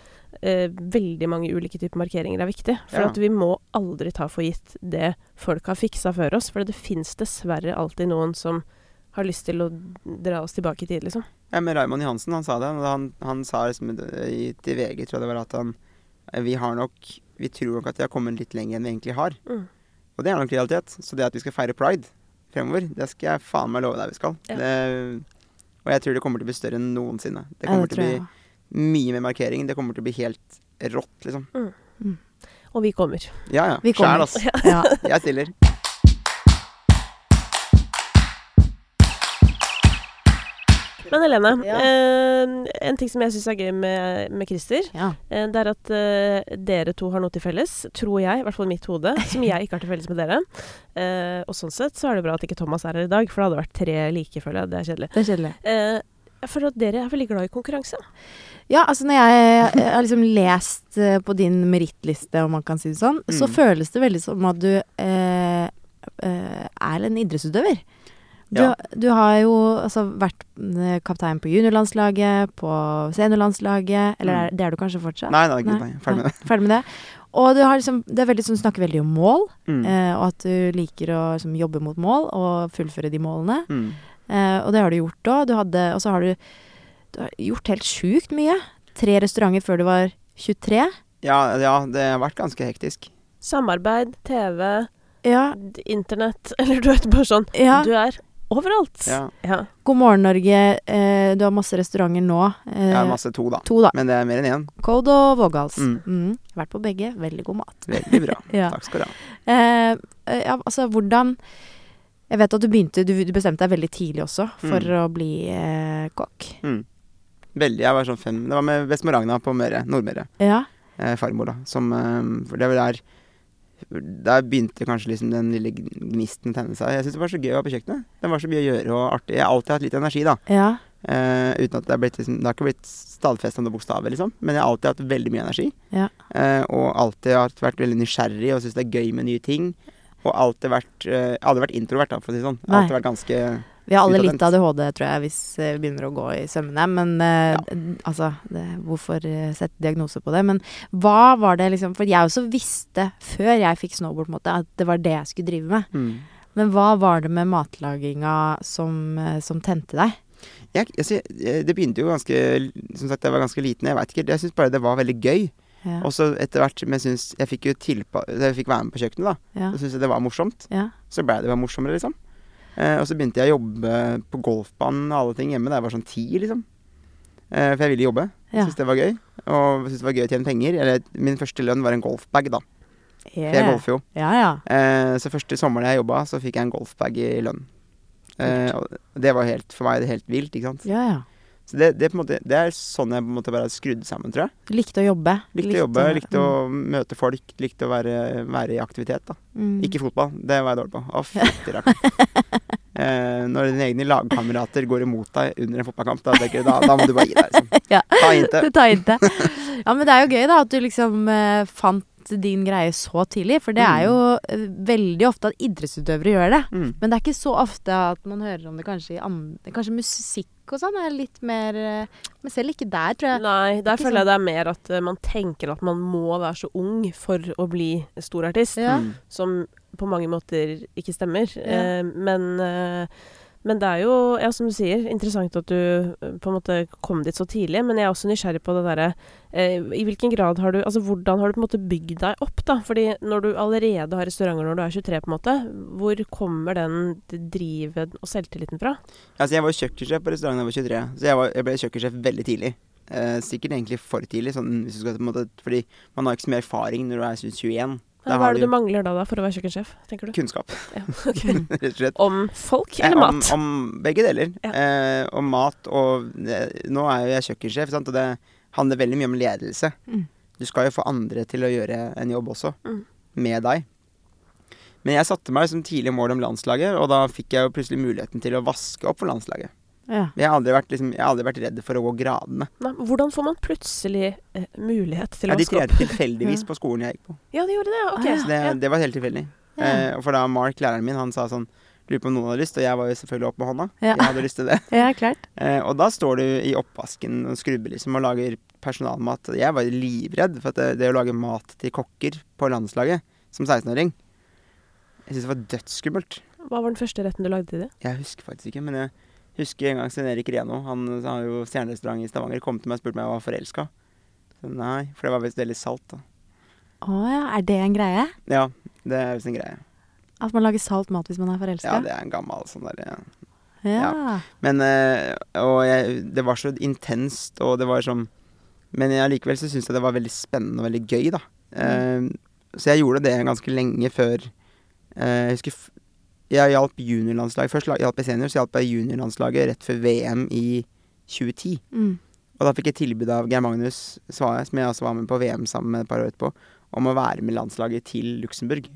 eh, veldig mange ulike typer markeringer er viktig. For Ja. at vi må aldri ta for gitt det folk har fiksa før oss. For det fins dessverre alltid noen som har lyst til å dra oss tilbake i tid, liksom. Ja, men Raymond Johansen, han sa det. Han, han sa liksom til VG, tror jeg det var, at han eh, Vi har nok Vi tror nok at vi har kommet litt lenger enn vi egentlig har. Mm. Og det er nok realitet. Så det at vi skal feire pride fremover, det skal jeg faen meg love deg vi skal. Ja. Det, og jeg tror det kommer til å bli større enn noensinne. Det Ja, kommer det til å bli. Mye mer markering. Det kommer til å bli helt rått, liksom. Og vi kommer. Ja ja. Vi. Sjæl, altså. Ja. Jeg stiller. Men Helene, Ja. eh, en ting som jeg syns er gøy med, med Christer, ja. eh, det er at eh, dere to har noe til felles, tror jeg, i hvert fall i mitt hode, som jeg ikke har til felles med dere. Eh, og sånn sett så er det bra at ikke Thomas er her i dag, for det hadde vært tre like, føler jeg. Det er kjedelig. Det er kjedelig. Føler at dere er veldig glad i konkurranse. Ja, altså når jeg, har liksom lest eh, på din merittliste, om man kan si det sånn, så Mm. føles det veldig som at du eh, eh, er en idrettsutøver. Du, Ja. du har jo altså vært eh, kaptein på juniorlandslaget, på seniorlandslaget, eller Mm. er, det er du kanskje fortsatt? Nei, nei, nei. Ferdig med det. Ferdig med det. Og du har liksom, det er veldig sånn, du snakker veldig om mål, Mm. eh, og at du liker å liksom, jobbe mot mål og fullføre de målene. Mm. Eh, og det har du gjort òg. Og så har du, du har gjort helt sjukt mye. Tre restauranter før du var 23. Ja, ja, det har vært ganske hektisk. Samarbeid, TV, Ja. internett, eller du vet, bare sånn. ja. Du er overalt. Ja. Ja. God morgen, Norge. Eh, du har masse restauranter nå. Eh, ja, masse to, da. To, da. Men det er mer enn én. Code og Vågals. Mm. Mm. Vært på begge. Veldig god mat. Veldig bra. Ja. Takk skal du ha. Eh, eh, ja, altså, hvordan Jeg vet at du begynte Du, du bestemte deg veldig tidlig også for Mm. å bli eh, kokk. Mm. Veldig. Jeg var sånn fem Det var med bestemor Ragna på Møre. Nordmøre. Ja. Eh, farmor, da. Som eh, For det var der Der begynte kanskje liksom den lille gnisten å tenne seg. Jeg syns det var så gøy å være på kjøkkenet. Det var så mye å gjøre og artig. Jeg har alltid hatt litt energi, da. Ja. Eh, uten at det er blitt liksom, Det har ikke blitt stadfesta noen bokstaver, liksom. Men jeg har alltid hatt veldig mye energi. Ja. Eh, og alltid har vært veldig nysgjerrig og syns det er gøy med nye ting. Og alltid vært eh, Aldri vært introvert, da, for å si det sånn. Nei. Alltid vært ganske Vi har alle litt ADHD, tror jeg, hvis eh, vi begynner å gå i sømmene. Men eh, d- altså, det, hvorfor sette diagnose på det? Men hva var det liksom For jeg også visste, før jeg fikk snowboard, måte, at det var det jeg skulle drive med. mm. Men hva var det med matlaginga som, som tente deg? jeg, jeg, Det begynte jo ganske Som sagt, jeg var ganske liten. Jeg vet ikke. Jeg syns bare det var veldig gøy. Ja. Og så etter hvert Men jeg syns Jeg fikk jo tilpa... Jeg fikk være med på kjøkkenet, da. Ja. Så syntes jeg det var morsomt. ja. Så blei det bare morsommere, liksom. Eh, og så begynte jeg å jobbe på golfbanen og alle ting hjemme da jeg var sånn ti, liksom. Eh, for jeg ville jobbe. Ja. Syntes det var gøy. Og syntes det var gøy å tjene penger. Eller min første lønn var en golfbag, da. For jeg golfer jo. Ja, ja. Eh, så første sommeren jeg jobba, så fikk jeg en golfbag i lønn. Eh, og det var helt, for meg helt vilt, ikke sant. ja, ja. Så det, det, måte, det er sånn jeg på en måte bare har skrudd sammen, tror jeg. Likte å jobbe. Likte å jobbe, likte å møte folk, likte å være, være i aktivitet. da. mm. Ikke fotball, det var jeg dårlig på. Å, fytti rakkeren. Eh, når dine egne lagkamerater går imot deg under en fotballkamp, da, tenker da, da må du bare gi deg. Liksom. Ja. Ta hintet. Det tar inte. Ja, men det er jo gøy da at du liksom eh, fant din greie så tidlig. For det er jo eh, veldig ofte at idrettsutøvere gjør det. Mm. Men det er ikke så ofte at man hører om det kanskje i andre Kanskje musikk og sånn er litt mer eh, Men selv ikke der, tror jeg. Nei, der Ikke føler jeg det er mer at eh, man tenker at man må være så ung for å bli stor artist. Ja. Mm. Som på mange måter ikke stemmer. Ja. Eh, men, eh, men det er jo, ja, som du sier, interessant at du eh, på en måte kom dit så tidlig. Men jeg er også nysgjerrig på det derre eh, I hvilken grad har du Altså hvordan har du på en måte bygd deg opp, da? Fordi når du allerede har restauranter når du er 23, på en måte, hvor kommer den drivet og selvtilliten fra? Altså, jeg var kjøkkensjef på restauranten da jeg var 23, så jeg, var, jeg ble kjøkkensjef veldig tidlig. Eh, sikkert egentlig for tidlig, sånn, hvis du skal, på en måte, fordi man har ikke så mye erfaring når du er 21. Hva er det du mangler da, da for å være kjøkkensjef, tenker du? kunnskap, Ja, rett og slett. Om folk Eh, eller Om, mat? om begge deler. Ja. Eh, om mat og eh, Nå er jo jeg kjøkkensjef, sant? og det handler veldig mye om ledelse. Mm. Du skal jo få andre til å gjøre en jobb også, Mm. med deg. Men jeg satte meg som tidlig mål om landslaget, og da fikk jeg jo plutselig muligheten til å vaske opp for landslaget. Ja. Jeg har aldri vært, liksom, jeg har aldri vært redd for å gå gradene. Nei, hvordan får man plutselig eh, mulighet til Ja, å de trente tilfeldigvis på skolen jeg gikk på. Ja, de gjorde det? Ok. Så det, det var helt tilfeldig. Eh, for da Mark, læreren min, han sa sånn Lurer på om noen hadde lyst, og jeg var jo selvfølgelig opp med hånda. Ja. Jeg hadde lyst til det. ja, klart. Eh, og da står du i oppvasken og skrubber liksom og lager personalmat. Jeg var livredd for at det, det å lage mat til kokker på landslaget som 16-åring Jeg syntes det var dødsskummelt. Hva var den første retten du lagde til det? Jeg husker faktisk ikke, men jeg husker en gang Svein Erik Reno, han har jo stjernerestaurant i Stavanger, kom til meg og spurte meg om jeg var forelska. Nei, for det var visst veldig salt, da. Å ja, er det en greie? Ja, det er visst en greie. At man lager salt mat hvis man er forelska? Ja, det er en gammel sånn derre Ja. Men eh, Og jeg, det var så intenst, og det var sånn Men jeg, likevel så syns jeg det var veldig spennende og veldig gøy, da. Eh, så jeg gjorde det ganske lenge før eh, Jeg husker Jeg hjalp juniorlandslaget Først hjalp jeg senior, så hjalp jeg juniorlandslaget rett før VM i 2010. Mm. Og da fikk jeg tilbud av Geir Magnus Svae, som jeg også var med på VM sammen med et par år etterpå, om å være med landslaget til Luxembourg.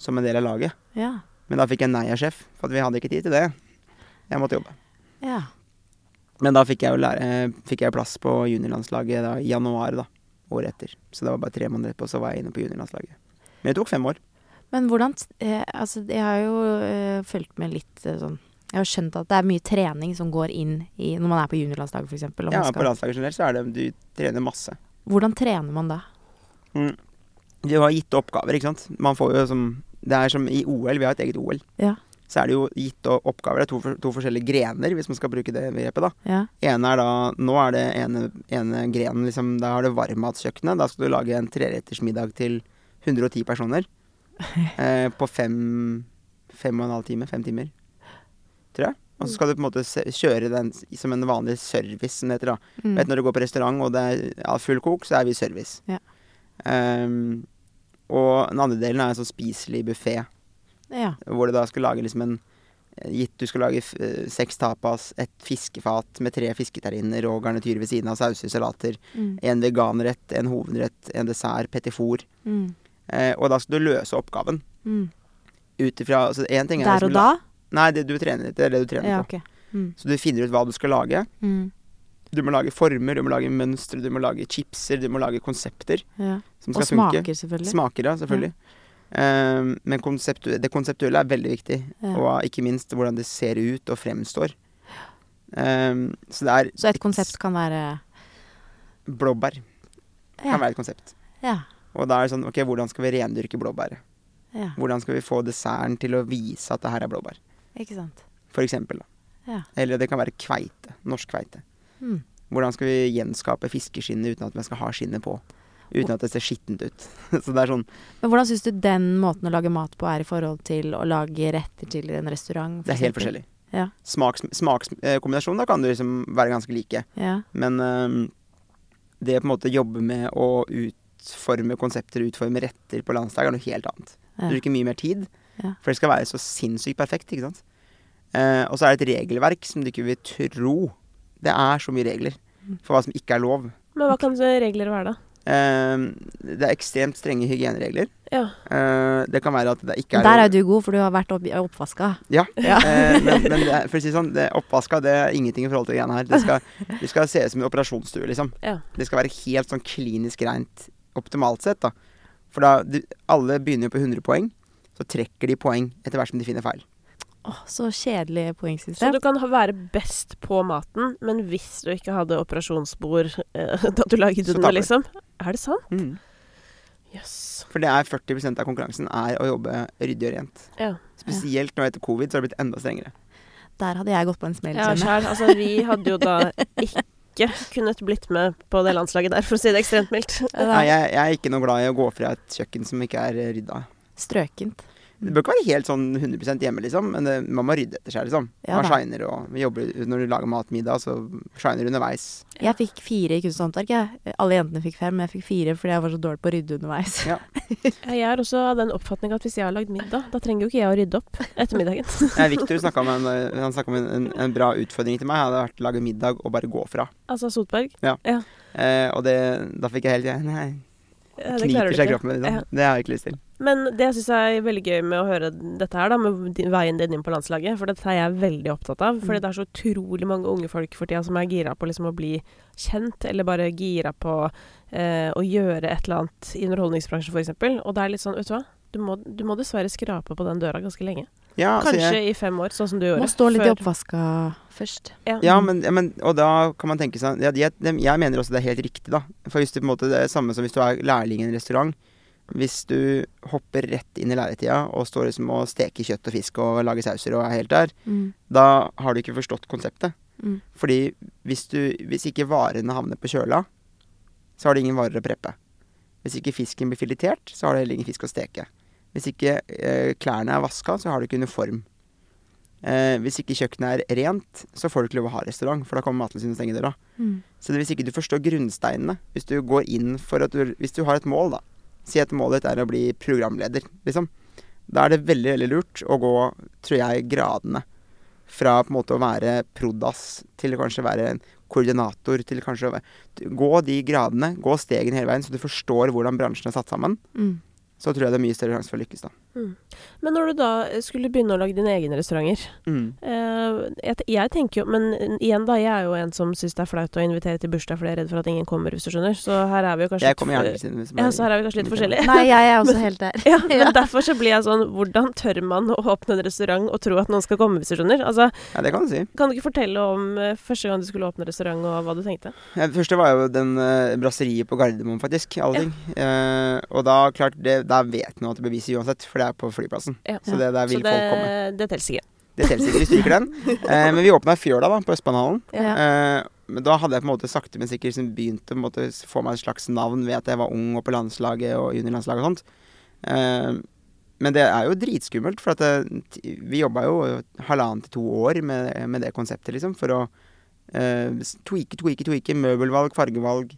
Som en del av laget. Ja. Men da fikk jeg nei av sjef, for at vi hadde ikke tid til det. Jeg måtte jobbe. ja. Men da fikk jeg jo lære, fikk jeg plass på juniorlandslaget da, i januar da, året etter. Så det var bare tre måneder etterpå, så var jeg inne på juniorlandslaget. Men det tok fem år. Men hvordan eh, Altså, jeg har jo eh, fulgt med litt eh, sånn Jeg har skjønt at det er mye trening som går inn i når man er på juniorlandslaget, f.eks. Ja, på landslaget generelt så er det du trener masse. Hvordan trener man da? Mm. Du har gitte oppgaver, ikke sant. Man får jo som Det er som i OL, vi har et eget OL. Ja. Så er det jo gitte oppgaver. Det er to, to forskjellige grener, hvis man skal bruke det begrepet, da. Ja. ene er da Nå er det ene, ene grenen liksom Da har du varmmatskjøkkenet. Da skal du lage en trerettersmiddag til 110 personer. Eh, på fem Fem og en halv time. Fem timer. Tror jeg. Og så skal du på en måte kjøre den som en vanlig service, som det heter. da Mm. Vet Når du går på restaurant og det er ja, full kok, så er vi service. Ja. Um, og den andre delen er en sånn spiselig buffé. ja. Hvor du da skal lage liksom en Gitt du skal lage eh, seks tapas, et fiskefat med tre fisketerriner og garnityr ved siden av sauser, salater, Mm. en veganrett, en hovedrett, en dessert, petit four. Mm. Eh, og da skal du løse oppgaven Mm. ut ifra altså Én ting er Der og da? Nei, det du trener, etter, er det du trener Ja, på. ok. Mm. Så du finner ut hva du skal lage. Mm. Du må lage former, du må lage mønstre, du må lage chipser, du må lage konsepter Ja. som Og skal funke. smaker, selvfølgelig. Smaker, ja, selvfølgelig. Ehm, men konseptu det konseptuelle er veldig viktig. Ja. Og ikke minst hvordan det ser ut og fremstår. Um, så Så et konsept kan være Blåbær Ja. kan være et konsept. Ja. Og da er det sånn OK, hvordan skal vi rendyrke blåbæret? ja. Hvordan skal vi få desserten til å vise at det her er blåbær? Ikke sant. For eksempel. Da. Ja. Eller det kan være kveite. Norsk kveite. Mm. Hvordan skal vi gjenskape fiskeskinnet uten at man skal ha skinnet på? uten at det ser skittent ut. så det er sånn Men hvordan syns du den måten å lage mat på er i forhold til å lage retter til en restaurant? Det er helt forskjellig. Ja. Smakskombinasjonen da kan du liksom være ganske like. Ja. Men um, det å på en måte jobbe med å utforme konsepter, utforme retter på landslag, er noe helt annet. Du bruker mye mer tid, for det skal være så sinnssykt perfekt, ikke sant. Eh, og så er det et regelverk som du ikke vil tro. Det er så mye regler for hva som ikke er lov. Men hva kan regler være, da? Uh, det er ekstremt strenge hygieneregler. Ja. Uh, det kan være at det ikke er Der er du god, for du har vært opp, oppvaska. Ja. Ja. uh, men men det for å si det sånn, det oppvaska det er ingenting i forhold til det greiene her. Det skal, det skal se ut som en operasjonsstue, liksom. Ja. Det skal være helt sånn klinisk reint optimalt sett, da. For da du, Alle begynner jo på 100 poeng. Så trekker de poeng etter hvert som de finner feil. Åh, så kjedelig Så du kan ha- være best på maten, men hvis du ikke hadde operasjonsbord eh, da du laget Så den, liksom Er det sant? Mm. Yes. For det er 40% av konkurransen er å jobbe ryddig og rent. Ja. Spesielt nå etter covid så har det blitt enda strengere. Der hadde jeg gått på en smell. Ja, sjæl. Altså, vi hadde jo da ikke kunnet blitt med på det landslaget der, for å si det ekstremt mildt. Nei, jeg, jeg er ikke noe glad i å gå fra et kjøkken som ikke er rydda. Strøkent. Det bør ikke være helt sånn 100% hjemme, liksom, men det, man må rydde etter seg, liksom. Ja man shiner og jobber, Når du lager mat middag, så shiner du underveis. Jeg fikk fire i kunst og håndverk. jeg. Alle jentene fikk fem, men jeg fikk fire fordi jeg var så dårlig på å rydde underveis. Ja. Jeg er også av den oppfatning at hvis jeg har lagd middag, da trenger jo ikke jeg å rydde opp etter middagen. ja, Victor snakka om, en, eh, han snakket om en, en, en bra utfordring til meg. Jeg hadde vært å lage middag og bare gå fra. altså Sotberg. Eh, og det, da fikk jeg helt Nei, Kniper seg i kroppen min. Liksom. Det har jeg ikke lyst til. Men det jeg er veldig gøy med å høre dette her, da, med din, veien din inn på landslaget, for dette er jeg veldig opptatt av. Fordi Mm. det er så utrolig mange unge folk for tida som er gira på liksom å bli kjent, eller bare gira på eh, å gjøre et eller annet i underholdningsbransjen, f.eks. Og det er litt sånn, vet du hva. Du må, du må dessverre skrape på den døra ganske lenge. Ja, Kanskje jeg, i fem år, sånn som du gjorde. Må stå litt i oppvaska først. Ja. ja, men, men Og da kan man tenke seg ja, jeg, jeg mener også det er helt riktig, da. For hvis du på en måte Det er samme som hvis du er lærling i en restaurant. Hvis du hopper rett inn i læretida og står liksom og steker kjøtt og fisk og lager sauser og er helt der, Mm. da har du ikke forstått konseptet. Mm. Fordi hvis, du, hvis ikke varene havner på kjøla, så har du ingen varer å preppe. Hvis ikke fisken blir filetert, så har du heller ingen fisk å steke. Hvis ikke eh, klærne er vaska, så har du ikke uniform. Eh, hvis ikke kjøkkenet er rent, så får du ikke lov å ha restaurant, for da kommer Mattilsynet og stenger døra. Mm. Så det, hvis ikke du forstår grunnsteinene, hvis du går inn for at du Hvis du har et mål, da. Si at målet ditt er å bli programleder, liksom. Da er det veldig, veldig lurt å gå, tror jeg, gradene. Fra på en måte å være prodas til å være en koordinator til kanskje å være Gå de gradene, gå stegene hele veien, så du forstår hvordan bransjen er satt sammen. Mm. Så tror jeg det er mye større sjanse for å lykkes, da. Men når du da skulle begynne å lage dine egne restauranter Mm. eh, jeg, jeg tenker jo Men eh, igjen, da. Jeg er jo en som syns det er flaut å invitere til bursdag fordi jeg er redd for at ingen kommer, hvis du skjønner. Så her er vi jo kanskje Jeg kommer gjerne litt- Ja, så her er vi kanskje litt forskjellige. Nei, jeg er også helt der. Ja, men Ja. derfor så blir jeg sånn Hvordan tør man å åpne en restaurant og tro at noen skal komme, hvis du skjønner? Altså, Ja, det kan du si. Kan du ikke fortelle om uh, første gang du skulle åpne restaurant, og hva du tenkte? Ja, Det første var jo den uh, brasseriet på Gardermoen, faktisk. Alle ting. Eh, og da, klart, det, da vet man at det beviser uansett, for det er på flyplassen. Ja. Så det der vil Så det, folk komme. det teller ikke. Det teller ikke, vi stryker den. Eh, men vi åpna i Fjøla, da, på Østbanehallen. Ja. Eh, men da hadde jeg på en måte sakte, men sikkert liksom begynt å måte få meg et slags navn ved at jeg var ung og på landslaget og juniorlandslaget og sånt. Eh, men det er jo dritskummelt, for at det, vi jobba jo halvannen til to år med, med det konseptet, liksom, for å eh, tweake, tweake, tweake. Møbelvalg, fargevalg,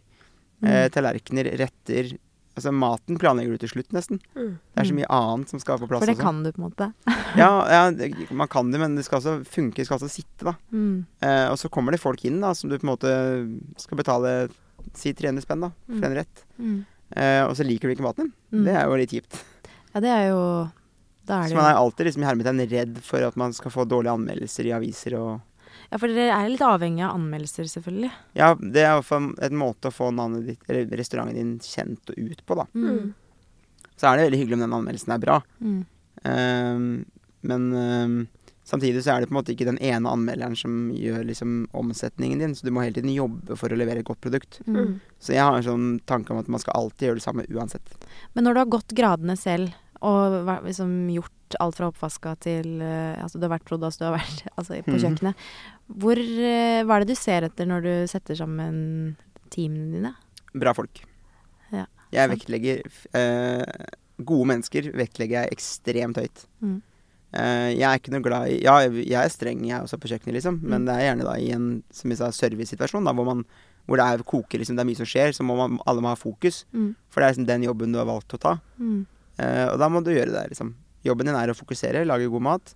eh, tallerkener, retter. Altså maten planlegger du til slutt, nesten. Mm. Det er så mye annet som skal på plass For det også. kan du på en måte. Ja, ja det, man kan det, men det skal også funke, det skal også sitte, da. Mm. Eh, og så kommer det folk inn da, som du på en måte skal betale si 300 spenn da, for Mm. en rett. Mm. Eh, og så liker du ikke maten din. Mm. Det er jo litt kjipt. Ja, det er jo Da er Så man er alltid liksom i hermetegn redd for at man skal få dårlige anmeldelser i aviser og Ja, for dere er litt avhengig av anmeldelser, selvfølgelig. Ja, det er i hvert fall en måte å få navnet ditt, eller restauranten din kjent og ut på, da. Mm. Så er det veldig hyggelig om den anmeldelsen er bra. Mm. Um, men um, samtidig så er det på en måte ikke den ene anmelderen som gjør liksom omsetningen din, så du må hele tiden jobbe for å levere et godt produkt. Mm. Mm. Så jeg har en sånn tanke om at man skal alltid gjøre det samme uansett. Men når du har gått gradene selv og liksom gjort alt fra oppvaska til eh, Altså du har vært prodas, du har vært altså, på Mhm. kjøkkenet. Hvor, eh, hva er det du ser etter når du setter sammen teamene dine? Bra folk. Ja. Jeg vektlegger eh, Gode mennesker vektlegger jeg ekstremt høyt. Mm. Eh, jeg er ikke noe glad i Ja, jeg er streng, jeg er også på kjøkkenet, liksom. Men Mm. det er gjerne da i en som jeg sa, servicesituasjon, da, hvor, man, hvor det er koker, liksom, det er mye som skjer, så må man, alle må ha fokus. Mm. For det er liksom den jobben du har valgt å ta. Mm. Eh, og da må du gjøre det, liksom. Jobben din er å fokusere, lage god mat.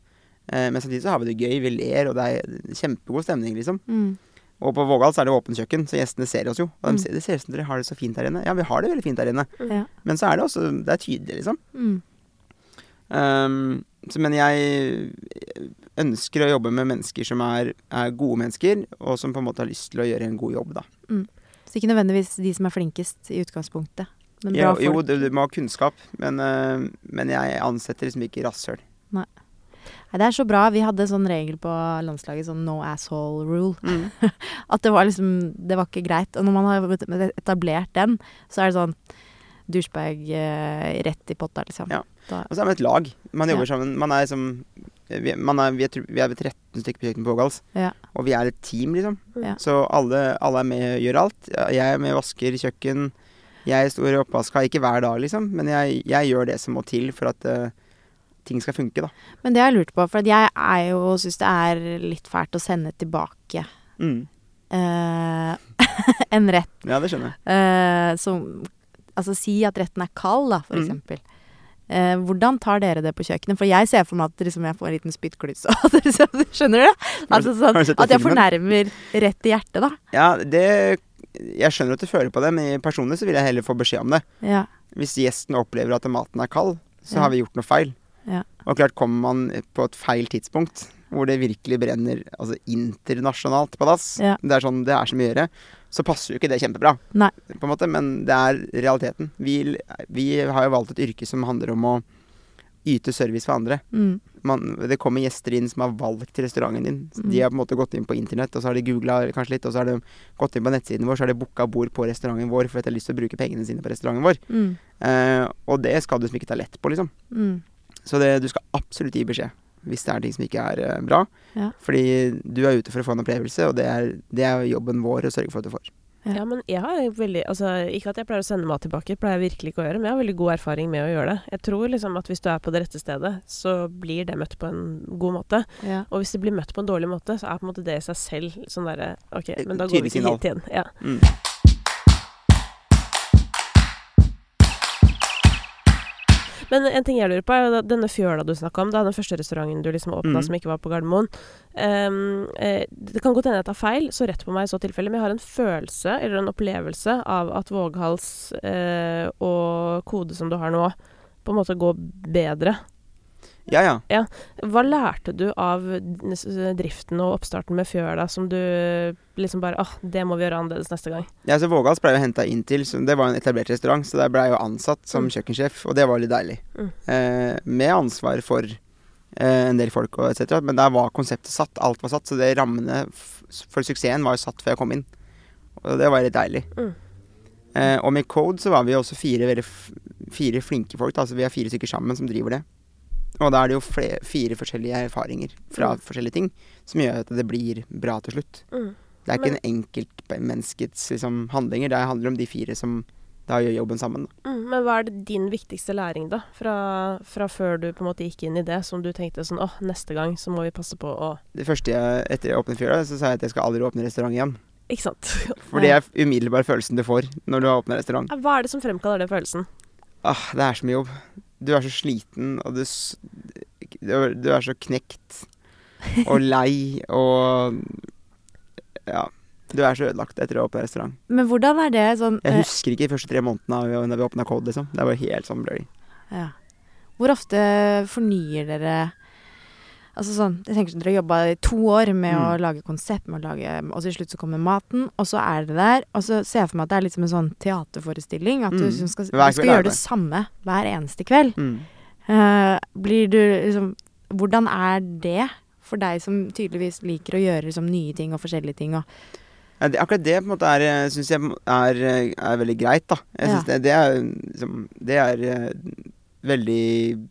Eh, men samtidig så har vi det gøy, vi ler, og det er kjempegod stemning, liksom. Mm. Og på Vågal så er det åpent kjøkken, så gjestene ser oss jo. Og Mm. de ser, det ser ut som dere har det så fint her inne. Ja, vi har det veldig fint her inne. Ja. Men så er det også Det er tydelig, liksom. Mm. Um, så, men jeg ønsker å jobbe med mennesker som er, er gode mennesker, og som på en måte har lyst til å gjøre en god jobb, da. Så ikke nødvendigvis de som er flinkest i utgangspunktet, men bra Jo, folk. jo du, du må ha kunnskap, men, uh, men jeg ansetter liksom ikke rasshøl. Nei, det er så bra. Vi hadde sånn regel på landslaget, sånn no asshole rule. Mm. At det var liksom Det var ikke greit. Og når man har etablert den, så er det sånn douchebag eh, rett i potta, liksom. Ja. Og så er man et lag. Man jobber Ja. sammen. Man er liksom vi, man er, vi, er, vi er 13 stykker på kjøkkenet på Ågals, ja. og vi er et team, liksom. Ja. Så alle, alle er med og gjør alt. Jeg er med og vasker kjøkken. Jeg står i oppvaska, ikke hver dag, liksom, men jeg, jeg gjør det som må til for at uh, ting skal funke, da. Men det har jeg lurt på, for jeg er jo syns det er litt fælt å sende tilbake Mm. uh, en rett Ja, det skjønner jeg. Uh, som Altså si at retten er kald, da, for Mm. eksempel. Eh, hvordan tar dere det på kjøkkenet? For jeg ser for meg at liksom, jeg får en liten spyttkluss. Skjønner du? Altså, sånn, at jeg fornærmer rett i hjertet, da. Ja, det Jeg skjønner at du føler på det, men personlig så vil jeg heller få beskjed om det. Ja. Hvis gjesten opplever at maten er kald, så Ja. har vi gjort noe feil. Ja. Og klart kommer man på et feil tidspunkt, hvor det virkelig brenner altså internasjonalt på dass, Ja. det er sånn det er så mye å gjøre, så passer jo ikke det kjempebra. Nei. På en måte, men det er realiteten. Vi, vi har jo valgt et yrke som handler om å yte service for andre. Mm. Man, det kommer gjester inn som har valgt restauranten din. Mm. De har på en måte gått inn på internett, og så har de googla kanskje litt, og så har de gått inn på nettsiden vår, så har de booka bord på restauranten vår for at de har lyst til å bruke pengene sine på restauranten vår. Mm. Eh, og det skal du som ikke ta lett på, liksom. Mm. Så det, du skal absolutt gi beskjed hvis det er ting som ikke er eh, bra. Ja. Fordi du er ute for å få en opplevelse, og det er, det er jobben vår å sørge for at du får. Ja. Men jeg har veldig altså, Ikke at jeg pleier å sende mat tilbake, pleier jeg virkelig ikke å gjøre, men jeg har veldig god erfaring med å gjøre det. Jeg tror liksom at hvis du er på det rette stedet, så blir det møtt på en god måte. Ja. Og hvis det blir møtt på en dårlig måte, så er på en måte det i seg selv sånn derre OK, men da går vi ikke hit igjen. Ja. Mm. Men en ting jeg lurer på, er denne fjøla du snakka om, da, den første restauranten du liksom åpna Mm. som ikke var på Gardermoen. Um, det kan godt hende jeg tar feil, så rett på meg i så tilfelle, men jeg har en følelse eller en opplevelse av at Våghals eh, og kode som du har nå, på en måte går bedre. Ja, ja. Hva lærte du av driften og oppstarten med fjøla som du liksom bare åh, det må vi gjøre annerledes neste gang? ja så Vågals ble jo henta inn til så Det var en etablert restaurant, så der ble jeg jo ansatt som Mm. kjøkkensjef, og det var litt deilig. Mm. Eh, med ansvar for eh, en del folk og etc. Men der var konseptet satt. Alt var satt. Så det rammene for suksessen var jo satt før jeg kom inn. Og det var litt deilig. Mm. Eh, og med Code så var vi også fire, fire flinke folk. Da. Altså vi er fire stykker sammen som driver det. Og da er det jo fle fire forskjellige erfaringer fra Mm. forskjellige ting som gjør at det blir bra til slutt. Mm. Det er ikke en enkeltmenneskets liksom, handlinger. Det handler om de fire som da gjør jobben sammen. Da. Mm, men hva er din viktigste læring, da? Fra, fra før du på en måte gikk inn i det, som du tenkte sånn åh, neste gang så må vi passe på å Det første jeg, etter jeg åpnet Fjøla, så sa jeg at jeg skal aldri åpne restaurant igjen. Ikke sant? For det er umiddelbar følelsen du får når du har åpna restaurant. Hva er det som fremkaller den følelsen? Ah, det er så mye jobb. Du er så sliten, og du, du, er, så knekt og lei og Ja. Du er så ødelagt etter å ha åpna restaurant. Men hvordan er det sånn Jeg eh, husker ikke de første tre månedene da vi åpna Code, liksom. Det var helt sånn blurry. ja. Hvor ofte fornyer dere Altså sånn, jeg tenker sånn, Dere har jobba i to år med å Mm. lage konsept, med å lage, og til slutt så kommer maten, og så er det der. Og så ser jeg for meg at det er litt som en sånn teaterforestilling. At du, Mm. liksom skal, du skal gjøre det. samme hver eneste kveld. Mm. Uh, blir du liksom Hvordan er det for deg som tydeligvis liker å gjøre liksom, nye ting og forskjellige ting? Og, Ja, det, akkurat det på en måte er syns jeg er, er veldig greit, da. Jeg Ja. synes det, det er liksom Det er eh, veldig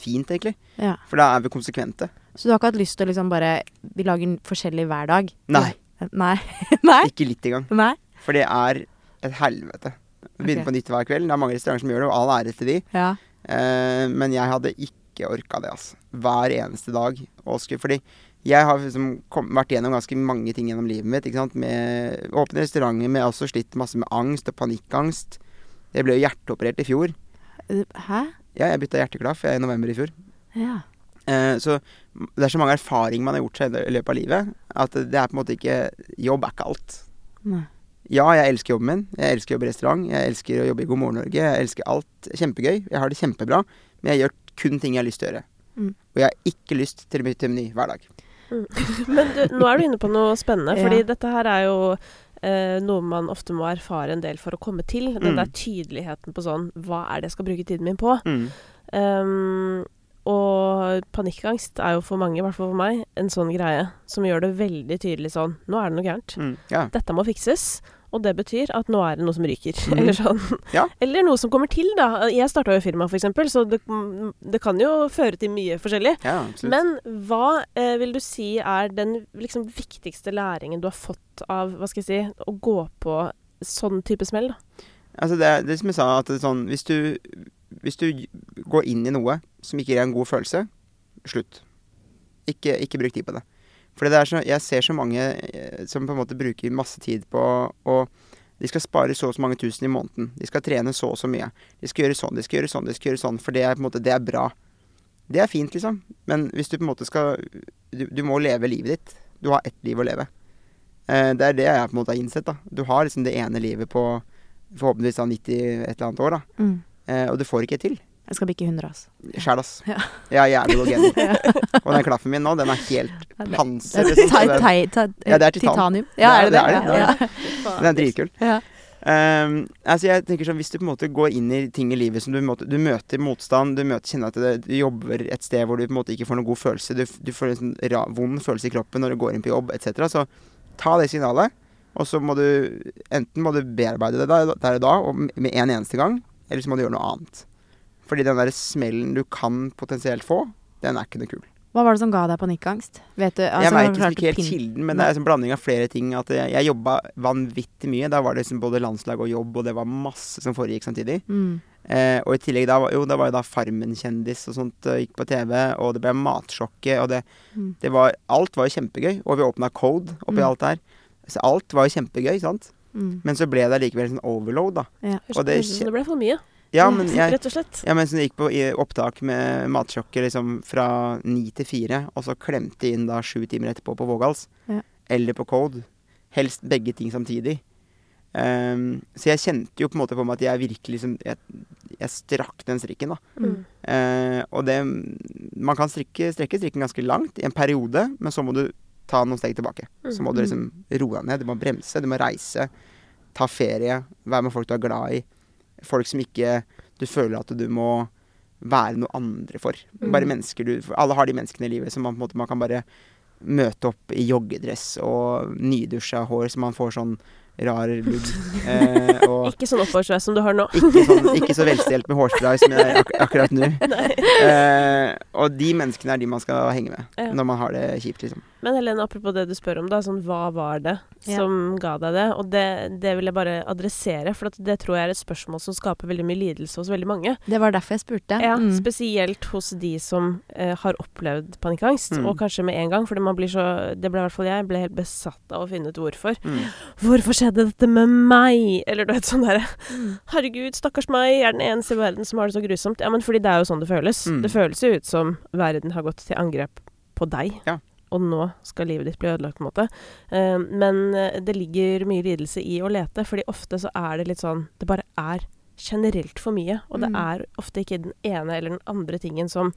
fint, egentlig. ja. For da er vi konsekvente. Så du har ikke hatt lyst til å liksom bare Vi lager forskjellig hver dag? Nei. Nei. Nei? Ikke litt engang. Nei? For det er et helvete. Begynne okay. på nytt hver kveld. Det er mange restauranter som gjør det, og all ære til de. Ja. Eh, men jeg hadde ikke orka det, altså. Hver eneste dag. Også, fordi jeg har liksom kom, vært gjennom ganske mange ting gjennom livet mitt. Ikke sant? Med åpne restauranter, men jeg har også slitt masse med angst og panikkangst. Jeg ble jo hjerteoperert i fjor. Hæ? Ja, jeg bytta hjerteklaff jeg, i november i fjor. Ja. Eh, så det er så mange erfaringer man har gjort seg i løpet av livet, at det er på en måte ikke Jobb er ikke alt. Nei. Ja, jeg elsker jobben min. Jeg elsker å jobbe i restaurant. Jeg elsker å jobbe i God morgen Norge. Jeg elsker alt. Kjempegøy. Jeg har det kjempebra. Men jeg gjør kun ting jeg har lyst til å gjøre. Mm. Og jeg har ikke lyst til å bytte meny hver dag. Men du, nå er du inne på noe spennende, fordi Ja. dette her er jo eh, noe man ofte må erfare en del for å komme til. Den Mm. der tydeligheten på sånn Hva er det jeg skal bruke tiden min på? Mm. Um, og panikkangst er jo for mange, i hvert fall for meg, en sånn greie som gjør det veldig tydelig sånn Nå er det noe gærent. Mm. Ja. Dette må fikses. Og det betyr at nå er det noe som ryker. mm. Eller sånn. Ja. Eller noe som kommer til, da. Jeg starta jo firma, f.eks., så det, det kan jo føre til mye forskjellig. ja. Men hva eh, vil du si er den liksom, viktigste læringen du har fått av hva skal jeg si, å gå på sånn type smell? da? Altså det, det som jeg sa, at sånn Hvis du, hvis du går inn i noe som ikke gir deg en god følelse, slutt. Ikke, ikke bruk tid på det. For det er så, jeg ser så mange eh, som på en måte bruker masse tid på å De skal spare så og så mange tusen i måneden. De skal trene så og så mye. De skal gjøre sånn, de skal gjøre sånn, de skal gjøre sånn. For det er på en måte Det er bra. Det er fint, liksom. Men hvis du på en måte skal Du, du må leve livet ditt. Du har ett liv å leve. Eh, det er det jeg på en måte har innsett. da Du har liksom det ene livet på forhåpentligvis da 90 et eller annet år, da. Mm. Eh, og du får ikke til. Jeg skal bikke 100, altså. Sjæl, ass. Ja. Jeg er jævlig god gener. Og den klaffen min nå, den er helt panser. Det er liksom, det er titan. Titanium. Ja, er det det? Det er det, Den er dritkul. ja. Um, altså jeg tenker sånn, Hvis du på en måte går inn i ting i livet som du, måte, du møter motstand, du møter, kjenner at du, du jobber et sted hvor du på en måte ikke får noen god følelse, du, du får en sånn vond følelse i kroppen når du går inn på jobb etc., så ta det signalet. Og så må du enten må du bearbeide det der, der og da og med en eneste gang, eller så må du gjøre noe annet. Fordi den der smellen du kan potensielt få, den er ikke noe kul. Hva var det som ga deg panikkangst? Vet du, altså, jeg vet veit du liksom ikke helt kilden, men det er en blanding av flere ting. At jeg, jeg jobba vanvittig mye. Da var det liksom både landslag og jobb, og det var masse som foregikk samtidig. Mm. Eh, og i tillegg da, var- jo, da var jo da Farmen-kjendis og sånt eh, gikk på TV, og det ble Matsjokket, og det, Mm. det var Alt var jo kjempegøy, og vi åpna Code oppi Mm. alt der. Så alt var jo kjempegøy, sant. Mm. Men så ble det likevel sånn overload, da. Ja. Og det det ble for mye, Ja, men jeg rett og slett. ja, mens jeg gikk på opptak med Matsjokket liksom fra ni til fire, og så klemte inn da sju timer etterpå på Vågals. Ja. Eller på Code. Helst begge ting samtidig. Um, så jeg kjente jo på en måte på meg at jeg virkelig liksom Jeg, jeg strakk den strikken, da. Mm. Uh, og det Man kan strikke, strekke strikken ganske langt i en periode, men så må du ta noen steg tilbake. Så må du liksom roe deg ned. Du må bremse, du må reise. Ta ferie. Være med folk du er glad i. Folk som ikke du føler at du må være noe andre for. Bare mennesker du Alle har de menneskene i livet som man på en måte man kan bare møte opp i joggedress og nydusja hår, så man får sånn rar lugg. Eh, og Ikke sånn oppoversveis som du har nå. ikke, sånn, ikke så velstelt med hårspray som jeg er ak akkurat nå. Eh, og de menneskene er de man skal henge med Ja. når man har det kjipt, liksom. Men Helene, apropos det du spør om, da, sånn, hva var det Ja. som ga deg det? Og det, det vil jeg bare adressere, for at det tror jeg er et spørsmål som skaper veldig mye lidelse hos veldig mange. Det var derfor jeg spurte. Ja, Mm. Spesielt hos de som eh, har opplevd panikkangst, Mm. og kanskje med en gang. Fordi man blir så Det ble i hvert fall jeg. Ble helt besatt av å finne ut hvorfor. Mm. Hvorfor skjedde dette med meg? Eller du vet sånn derre Mm. Herregud, stakkars meg, jeg er den eneste i verden som har det så grusomt. Ja, men fordi det er jo sånn det føles. Mm. Det føles jo ut som verden har gått til angrep på deg. Ja. Og nå skal livet ditt bli ødelagt, på en måte. Eh, men eh, det ligger mye lidelse i å lete, fordi ofte så er det litt sånn Det bare er generelt for mye. Og det Mm. er ofte ikke den ene eller den andre tingen som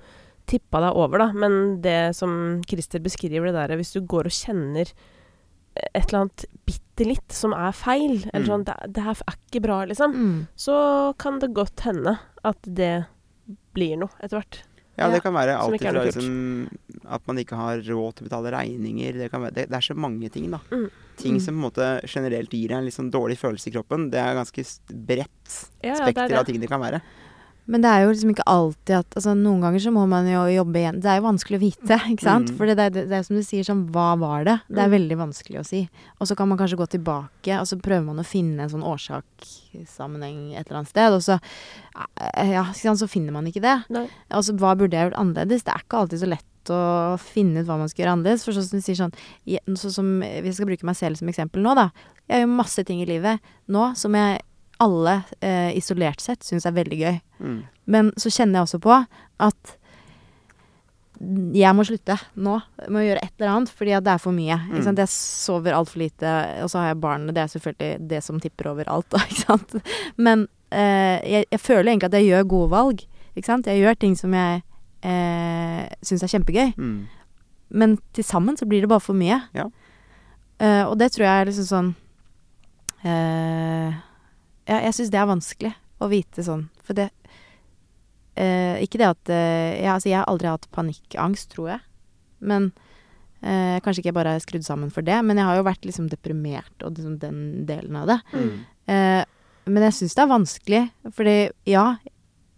tippa deg over, da. Men det som Christer beskriver, det der, hvis du går og kjenner et eller annet bitte litt som er feil, eller Mm. sånn det, det her er ikke bra, liksom, Mm. så kan det godt hende at det blir noe etter hvert. Ja, det kan være alt fra liksom, at man ikke har råd til å betale regninger. Det, kan være, det, det er så mange ting, da. Mm. Ting Mm. som på en måte generelt gir deg en litt sånn dårlig følelse i kroppen. Det er ganske bredt bredt Ja, ja, spekter av ting det kan være. Men det er jo liksom ikke alltid at altså Noen ganger så må man jo jobbe igjen. Det er jo vanskelig å vite, ikke sant? Mm. For det er, det er som du sier sånn Hva var det? Det er Mm. veldig vanskelig å si. Og så kan man kanskje gå tilbake, og så prøver man å finne en sånn årsakssammenheng et eller annet sted, og så eh, Ja, ikke sant, så finner man ikke det. Nei. Altså, hva burde jeg gjort annerledes? Det er ikke alltid så lett å finne ut hva man skal gjøre annerledes. For sånn som du sier sånn jeg- så som Hvis jeg skal bruke meg selv som eksempel nå, da. Jeg gjør masse ting i livet nå som jeg alle eh, isolert sett syns er veldig gøy. Mm. Men så kjenner jeg også på at jeg må slutte nå med å gjøre et eller annet, fordi det er for mye. Mm. Jeg sover altfor lite, og så har jeg barnet. det er selvfølgelig det som tipper over alt. Da? Men eh, jeg, jeg føler egentlig at jeg gjør gode valg. Jeg gjør ting som jeg eh, syns er kjempegøy. Mm. Men til sammen så blir det bare for mye. Ja. Eh, og det tror jeg er liksom sånn eh, Ja, jeg syns det er vanskelig å vite sånn. For det eh, Ikke det at eh, jeg, altså, jeg har aldri hatt panikkangst, tror jeg. Men eh, Kanskje ikke jeg bare er skrudd sammen for det, men jeg har jo vært liksom deprimert og liksom den delen av det. Mm. Eh, men jeg syns det er vanskelig, fordi ja,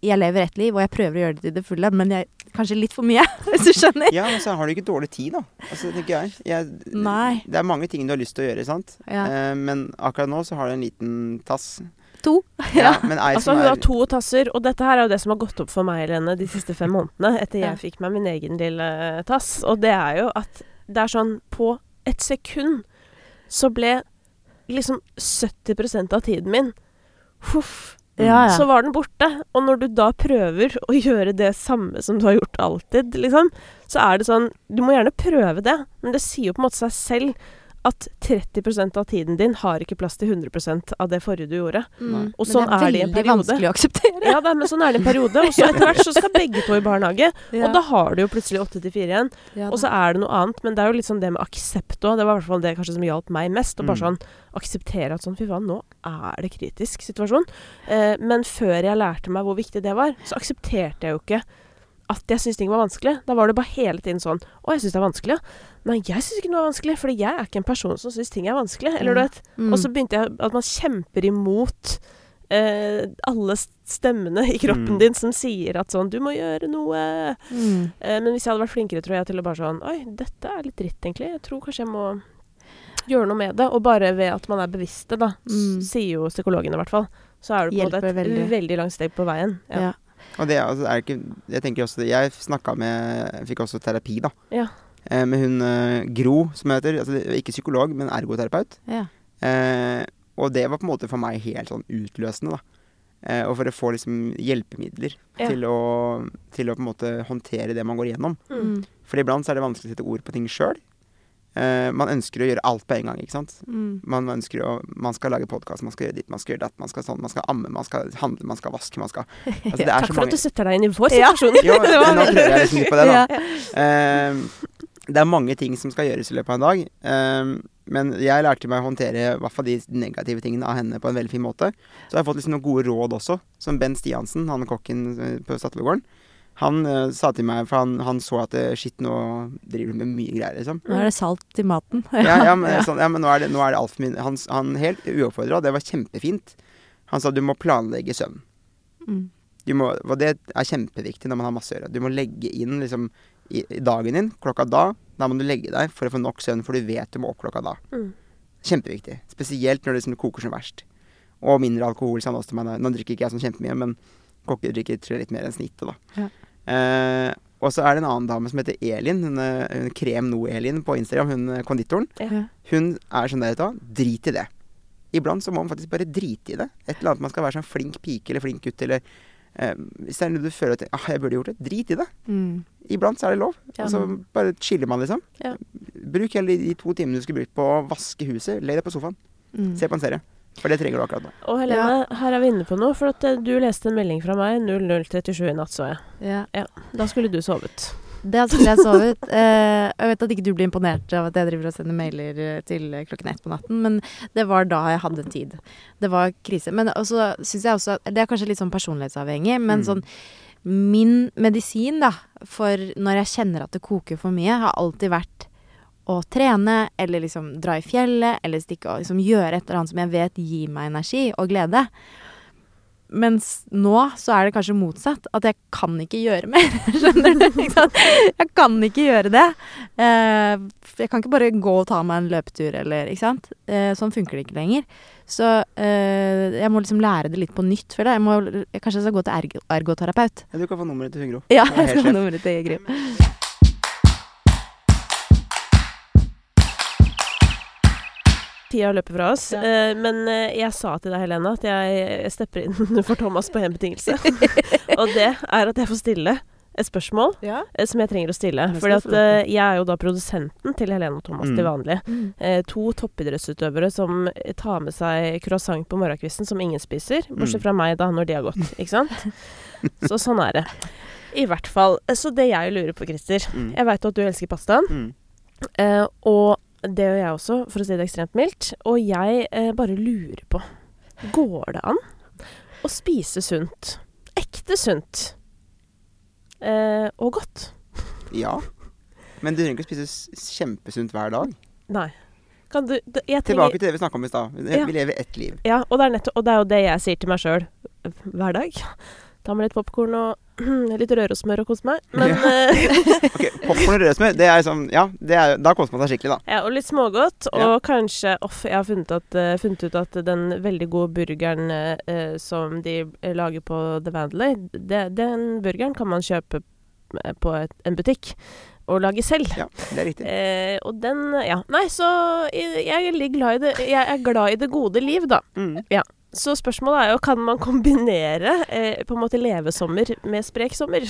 jeg lever ett liv, og jeg prøver å gjøre det til det fulle, men jeg, kanskje litt for mye, hvis du skjønner. Ja, men så har du ikke dårlig tid, da. Altså, tenker jeg. jeg. Nei. Det er mange ting du har lyst til å gjøre, sant. Ja. Eh, men akkurat nå så har du en liten tass. To. Ja, men ei Altså, som hun er har to tasser, og dette her er jo det som har gått opp for meg Helene, de siste fem månedene, etter Ja. jeg fikk meg min egen lille tass. Og det er jo at det er sånn På et sekund så ble liksom 70% av tiden min Huff. Ja, ja. Så var den borte. Og når du da prøver å gjøre det samme som du har gjort alltid, liksom, så er det sånn Du må gjerne prøve det, men det sier jo på en måte seg selv at 30% av tiden din har ikke plass til 100% av det forrige du gjorde. Mm. Og Men sånn er det i en veldig vanskelig å akseptere. Ja er, men sånn er det en periode. Og så etter hvert så skal begge to i barnehage. Ja. Og da har du jo plutselig åtte til fire igjen. Ja, Og så er det noe annet, men det er jo litt sånn det med aksept òg. Det var i hvert fall det kanskje som hjalp meg mest. Å bare Mm. sånn akseptere at sånn fy faen, nå er det kritisk situasjon. Eh, men før jeg lærte meg hvor viktig det var, så aksepterte jeg jo ikke at jeg syntes ting var vanskelig. Da var det bare hele tiden sånn Å, jeg syns det er vanskelig, ja. Nei, jeg syns ikke noe er vanskelig, fordi jeg er ikke en person som syns ting er vanskelig. Eller du vet. Mm. Og så begynte jeg at man kjemper imot eh, alle stemmene i kroppen Mm. din som sier at sånn Du må gjøre noe. mm. Eh, men hvis jeg hadde vært flinkere, tror jeg, til å bare sånn Oi, dette er litt dritt, egentlig. Jeg tror kanskje jeg må gjøre noe med det. Og bare ved at man er bevisste, da, Mm. sier jo psykologene i hvert fall, så er det på en måte et veldig. veldig. langt steg på veien. Ja. Ja. Og det altså, er ikke Jeg tenker også Jeg snakka med Jeg fikk også terapi, da. Ja. Eh, med hun eh, Gro, som jeg heter. Altså, ikke psykolog, men ergoterapeut. Ja. Eh, og det var på en måte for meg helt sånn utløsende, da. Eh, og for å få liksom hjelpemidler Ja. til, å, til å på en måte håndtere det man går igjennom. Mm. For iblant så er det vanskelig å sette ord på ting sjøl. Eh, man ønsker å gjøre alt på en gang, ikke sant. Mm. Man ønsker å Man skal lage podkast, man skal gjøre ditt, man skal gjøre datt, man skal sånn, man skal amme, man skal handle, man skal vaske, man skal Altså det er Takk så for at du setter deg inn i vår Ja. Jo, nå prøver jeg liksom litt på det, da. Ja. Eh, det er mange ting som skal gjøres i løpet av en dag. eh, men jeg lærte meg å håndtere i hvert fall de negative tingene av henne på en veldig fin måte. Så jeg har jeg fått liksom noen gode råd også. Som Ben Stiansen, han kokken eh, på Stadlegården. Han uh, sa til meg, for han, han så at eh, shit, nå driver du med mye greier, liksom. Nå er det salt i maten. Ja, ja, men, Sånn, ja, men nå er det, nå er det altfor mye. Han, han helt uoppfordra, det var kjempefint. Han sa du må planlegge søvn. Mm. Må, og det er kjempeviktig når man har masse å gjøre. Du må legge inn liksom, i, i dagen din klokka da. Da må du legge deg for å få nok søvn, for du vet du må opp klokka da. Mm. Kjempeviktig. Spesielt når det liksom koker som verst. Og mindre alkohol, sa han også til meg. Nå drikker ikke jeg sånn kjempemye, men kokker drikker tror jeg, litt mer enn snittet, da. Ja. Eh, og så er det en annen dame som heter Elin. Hun, er- hun er Krem No-Elin på Instagram. Hun er konditoren. Ja. Hun er sånn der, vet drit i det. Iblant så må man faktisk bare drite i det. Et eller annet man skal være sånn flink pike eller flink gutt eller eh, Hvis det er noe du føler at ah, jeg burde gjort det, drit i det. Mm. Iblant så er det lov. Ja. Og så bare chiller man, liksom. Ja. Bruk heller de to timene du skulle brukt på å vaske huset. Legg deg på sofaen. Mm. Se på en serie. For det trenger du akkurat nå. Og Helene, her er vi inne på noe, for at eh, du leste en melding fra meg 0037 i natt, så jeg. Ja. Da skulle du sovet. Det skulle jeg sovet. Eh, jeg vet at ikke du blir imponert av at jeg driver og sender mailer eh, til klokken ett på natten, men det var da jeg hadde tid. Det var krise. Men også syns jeg også Det er kanskje litt sånn personlighetsavhengig, men Mm. sånn Min medisin, da, for når jeg kjenner at det koker for mye, har alltid vært å trene, eller liksom dra i fjellet, eller stikke og liksom gjøre et eller annet som jeg vet gir meg energi og glede. mens nå så er det kanskje motsatt. At jeg kan ikke gjøre mer. Skjønner du? Jeg kan ikke gjøre det. Eh, jeg kan ikke bare gå og ta meg en løpetur eller Ikke sant. Eh, sånn funker det ikke lenger. Så eh, jeg må liksom lære det litt på nytt. føler jeg. Jeg må, kanskje jeg skal gå til ergo ergoterapeut. Ja, du kan få nummeret til Hungro. Ja, jeg skal få nummeret til Gry. Tida løper fra oss. Ja. Eh, men eh, jeg sa til deg, Helene, at jeg stepper inn for Thomas på én betingelse. og det er at jeg får stille et spørsmål Ja. eh, som jeg trenger å stille. For eh, jeg er jo da produsenten til Helene og Thomas Mm. til vanlig. Mm. Eh, to toppidrettsutøvere som tar med seg croissant på morgenkvisten som ingen spiser. Bortsett Mm. fra meg, da, når de har gått. Ikke sant? Så sånn er det. I hvert fall. Så det jeg lurer på, Christer Mm. Jeg veit at du elsker pastaen. Mm. Eh, og det gjør jeg også, for å si det ekstremt mildt. Og jeg eh, bare lurer på Går det an å spise sunt? Ekte sunt. Eh, og godt. Ja. Men du trenger ikke å spise kjempesunt hver dag. Nei. Kan du jeg trenger, Tilbake til det vi snakka om i stad. Vi Ja. lever ett liv. Ja, og det, er nettopp, og det er jo det jeg sier til meg sjøl hver dag. Ta med litt popkorn og litt rørosmør og kose meg. Men, Ja. okay, Ok, Popkorn og rørosmør, det er sånn Ja, det er, da koser man seg skikkelig, da. ja, og litt smågodt. Og Ja. kanskje Off, jeg har funnet, at, eh, funnet ut at den veldig gode burgeren eh, som de eh, lager på The Vandalay, den burgeren kan man kjøpe eh, på et, en butikk og lage selv. Ja, det er riktig. Eh, og den Ja. Nei, så jeg, er glad i det, jeg er glad i det gode liv, da. Mm. Så spørsmålet er jo, kan man kombinere eh, på en måte levesommer med sprek sommer?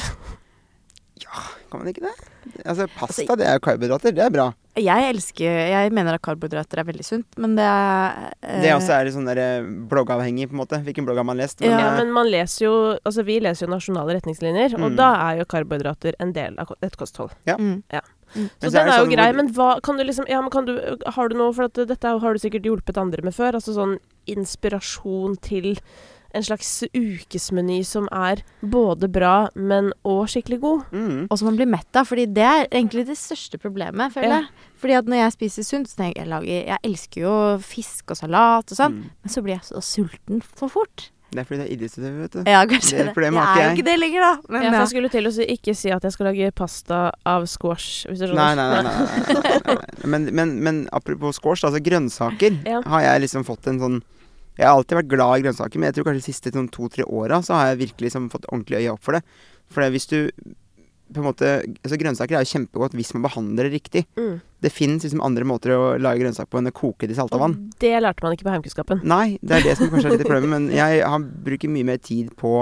Kan man ikke det? Altså, pasta, det er jo karbohydrater. Det er bra. Jeg elsker Jeg mener at karbohydrater er veldig sunt, men det er eh, Det også er litt sånn der eh, bloggavhengig, på en måte. Hvilken blogg har man lest? Ja, Ja, eh, men man leser jo Altså, vi leser jo nasjonale retningslinjer, og Mm. da er jo karbohydrater en del av et kosthold. mm. Ja. Mm. Så så den det er jo sånn grei, hvor- men hva kan du liksom Ja, men kan du Har du noe For at dette har du sikkert hjulpet andre med før. Altså sånn inspirasjon til en slags ukesmeny som er både bra, men òg skikkelig god. mm. Og som man blir mett av, fordi det er egentlig det største problemet, føler Ja. jeg. Fordi at når jeg spiser sunt, så tenker jeg, jeg lager Jeg elsker jo fisk og salat og sånn, Mm. men så blir jeg så sulten for fort. Det er fordi det er idrettsutøver, vet du. Ja, kanskje Det det. jeg er jo ikke det lenger, da. Men Ja, for jeg skulle til å si, ikke si at jeg skal lage pasta av squash, hvis du Nei, skjønner. nei, nei. nei, nei, nei, nei. Men, men, men apropos squash, altså grønnsaker, Ja. har jeg liksom fått en sånn Jeg har alltid vært glad i grønnsaker, men jeg tror kanskje de siste sånn to-tre åra så har jeg virkelig liksom fått ordentlig øye opp for det. For hvis du på en måte Altså Grønnsaker er jo kjempegodt hvis man behandler det riktig. Mm. Det fins liksom andre måter å lage grønnsaker på enn å koke det i salta vann. Og det lærte man ikke på heimkunnskapen. Nei, det er det som kanskje er litt problemet, men jeg han bruker mye mer tid på,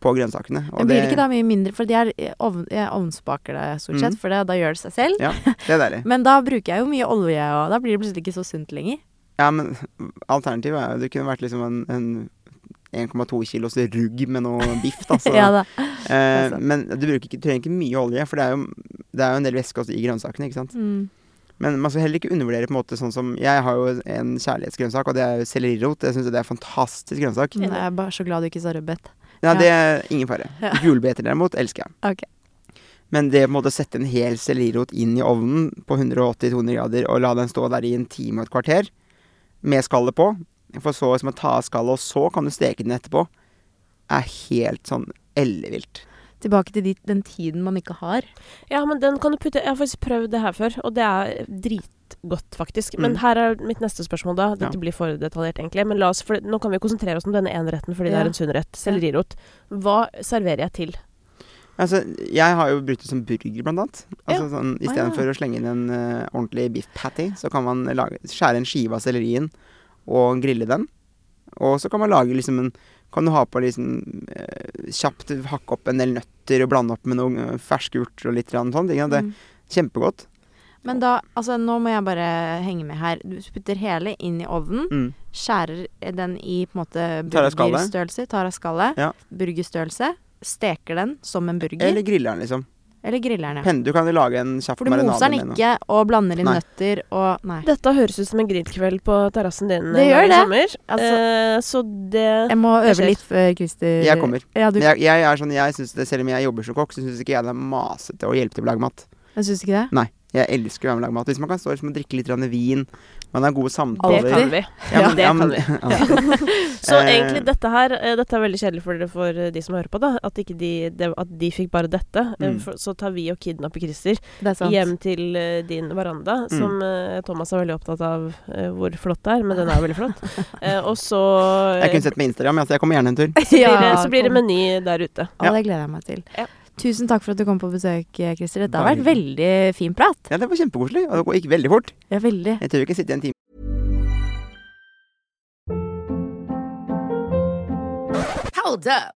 på grønnsakene. og Men blir det ikke da mye mindre, for de er eh, ovn, jeg ovnsbaker det stort sett, mm. for det, da gjør det seg selv. Ja, det er deilig. Men da bruker jeg jo mye olje, og da blir det plutselig ikke så sunt lenger. Ja, men alternativet er jo Det kunne vært liksom en, en 1,2 kilos rugg med noe biff, da. Så, ja da. eh, altså. men du bruker ikke, trenger ikke mye olje, for det er jo, det er jo en del væske også i grønnsakene, ikke sant. Mm. Men man skal heller ikke undervurdere på en måte sånn som Jeg har jo en kjærlighetsgrønnsak, og det er sellerirot. Jeg syns det er en fantastisk grønnsak. Jeg er bare så glad du ikke sa rødbet. Ja, Ja. det er ingen fare. Ja. Gulbeter derimot elsker jeg. Okay. Men det på en måte å sette en hel sellerirot inn i ovnen på 180-200 grader og la den stå der i en time og et kvarter med skallet på, for så liksom å ta av skallet, og så kan du steke den etterpå, er helt sånn ellevilt. Tilbake til de, den tiden man ikke har. Ja, men den kan du putte Jeg har faktisk prøvd det her før, og det er dritgodt, faktisk. Men Mm. her er mitt neste spørsmål, da. Dette Ja. blir for detaljert, egentlig. Men la oss, for nå kan vi konsentrere oss om denne ene retten, fordi det er en sunn rett. Sellerirot. Hva serverer jeg til? Altså, jeg har jo brukt det som burger, blant annet. Altså, Ja. sånn, Å, ja. Istedenfor å slenge inn en uh, ordentlig beef patty, så kan man lage, skjære en skive av sellerien og grille den. Og så kan man lage liksom en Kan du ha på liksom eh, kjapt hakke opp en del nøtter og blande opp med noe eh, ferske urter og litt sånn. Ting, det Det Mm. er kjempegodt. Men da, altså nå må jeg bare henge med her. Du putter hele inn i ovnen. Mm. Skjærer den i på en måte burgerstørrelse. Tar av skallet. Ja. Burgerstørrelse. Steker den som en burger. Eller griller den, liksom. Eller grilleren, ja. Pen, du kan jo lage en kjapp For du moser den med ikke og blander inn Nei. nøtter og Nei. Dette høres ut som en grillkveld på terrassen din Det gjør i det. sommer. Altså- eh, så det Jeg må øve litt før Christer Jeg kommer. Ja, du jeg, jeg er sånn, jeg synes det, Selv om jeg jobber som kokk, så syns ikke jeg det er masete å hjelpe til å lage mat. Jeg syns ikke det? Nei. Jeg elsker å være med og lage mat. Hvis man kan stå liksom, og drikke litt grann vin det er gode Det kan vi. Ja, men- det ja, kan men- vi. ja. Så Eh, egentlig dette her eh, Dette er veldig kjedelig for, dere- for eh, de som hører på, da. At, ikke de, det, at de fikk bare dette. Mm. For, så tar vi og kidnapper Christer er hjem til din veranda, Mm. som Thomas er veldig opptatt av hvor flott det er, men den er veldig flott. Eh, og så Jeg kunne sett med Instagram, ja, så jeg kommer gjerne en tur. så blir, det, Ja, så blir det meny der ute. Ja, det gleder jeg meg til. Ja. Tusen takk for at du kom på besøk, Christer. Dette har vært veldig fin prat. Ja, det var kjempekoselig. Og det gikk veldig fort. Ja, veldig. Jeg tør ikke sitte i en time. Hold up.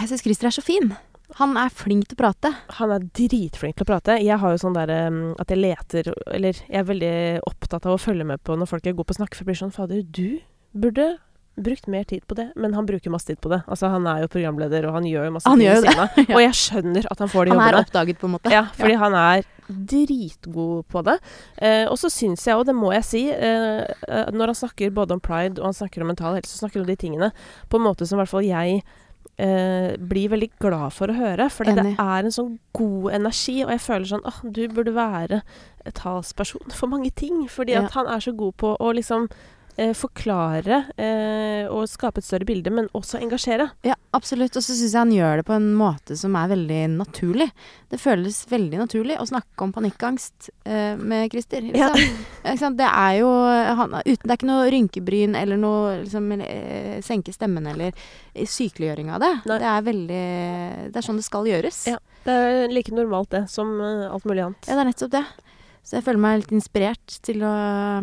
Jeg syns Christer er så fin. Han er flink til å prate. Han er dritflink til å prate. Jeg har jo sånn der um, at jeg leter Eller jeg er veldig opptatt av å følge med på når folk er gode på å snakke. For jeg blir sånn Fader, du burde brukt mer tid på det. Men han bruker masse tid på det. Altså Han er jo programleder, og han gjør jo masse Han ting gjør ved jo siden. Og jeg skjønner at han får de Han er oppdaget, på en måte. Ja, fordi han er dritgod på det. Eh, og så syns jeg, og det må jeg si, eh, eh, når han snakker både om pride og han snakker om mental helse, så snakker han om de tingene på en måte som i hvert fall jeg eh, blir veldig glad for å høre. For det er en sånn god energi, og jeg føler sånn åh, du burde være talsperson for mange ting. Fordi Ja. at han er så god på å liksom eh, forklare eh, og skape et større bilde, men også engasjere. Ja, absolutt. Og så syns jeg han gjør det på en måte som er veldig naturlig. Det føles veldig naturlig å snakke om panikkangst eh, med Christer. Ja. Liksom. Sant? Det er jo han, uten, Det er ikke noe rynkebryn eller noe liksom, eh, senke stemmen eller sykeliggjøring av det. Nei. Det er veldig Det er sånn det skal gjøres. Ja. Det er like normalt, det, som eh, alt mulig annet. Ja, det er nettopp det. Så jeg føler meg litt inspirert til å ja,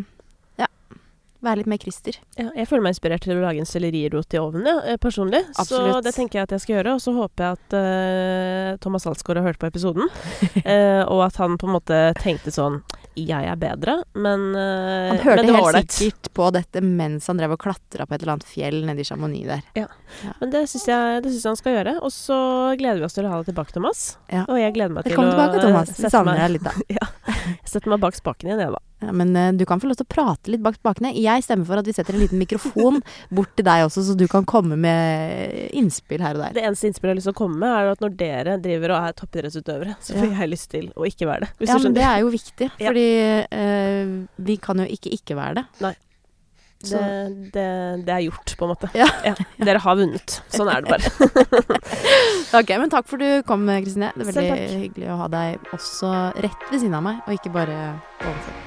være litt mer Christer. Ja, jeg føler meg inspirert til å lage en sellerirot i ovnen, ja, personlig. Absolutt. Så det tenker jeg at jeg skal gjøre. Og så håper jeg at uh, Thomas Alsgaard har hørt på episoden, uh, og at han på en måte tenkte sånn Jeg er bedre, men, uh, Han hørte men helt det. sikkert på dette mens han drev og klatra på et eller annet fjell nede i Chamonix der. Men det syns jeg, det synes jeg han skal gjøre. Og så gleder vi oss til å ha deg tilbake, Thomas. Ja. Og jeg gleder meg til Velkommen å tilbake, Thomas. Vi savner deg litt, da. ja, sette meg bak spaken igjen, jeg, da. Ja, men eh, du kan få lov til å prate litt bak spakene. Jeg stemmer for at vi setter en liten mikrofon bort til deg også, så du kan komme med innspill her og der. Det eneste innspillet jeg har lyst til å komme med, er at når dere driver og er toppidrettsutøvere, så får jeg lyst til å ikke være det. Ja, men det er jo viktig, Ja. fordi eh, vi kan jo ikke ikke være det. Nei. Det, det, det er gjort, på en måte. Ja. Dere har vunnet. Sånn er det bare. ok, men takk for du kom, Kristine. Det er veldig hyggelig å ha deg også rett ved siden av meg, og ikke bare ovenfor.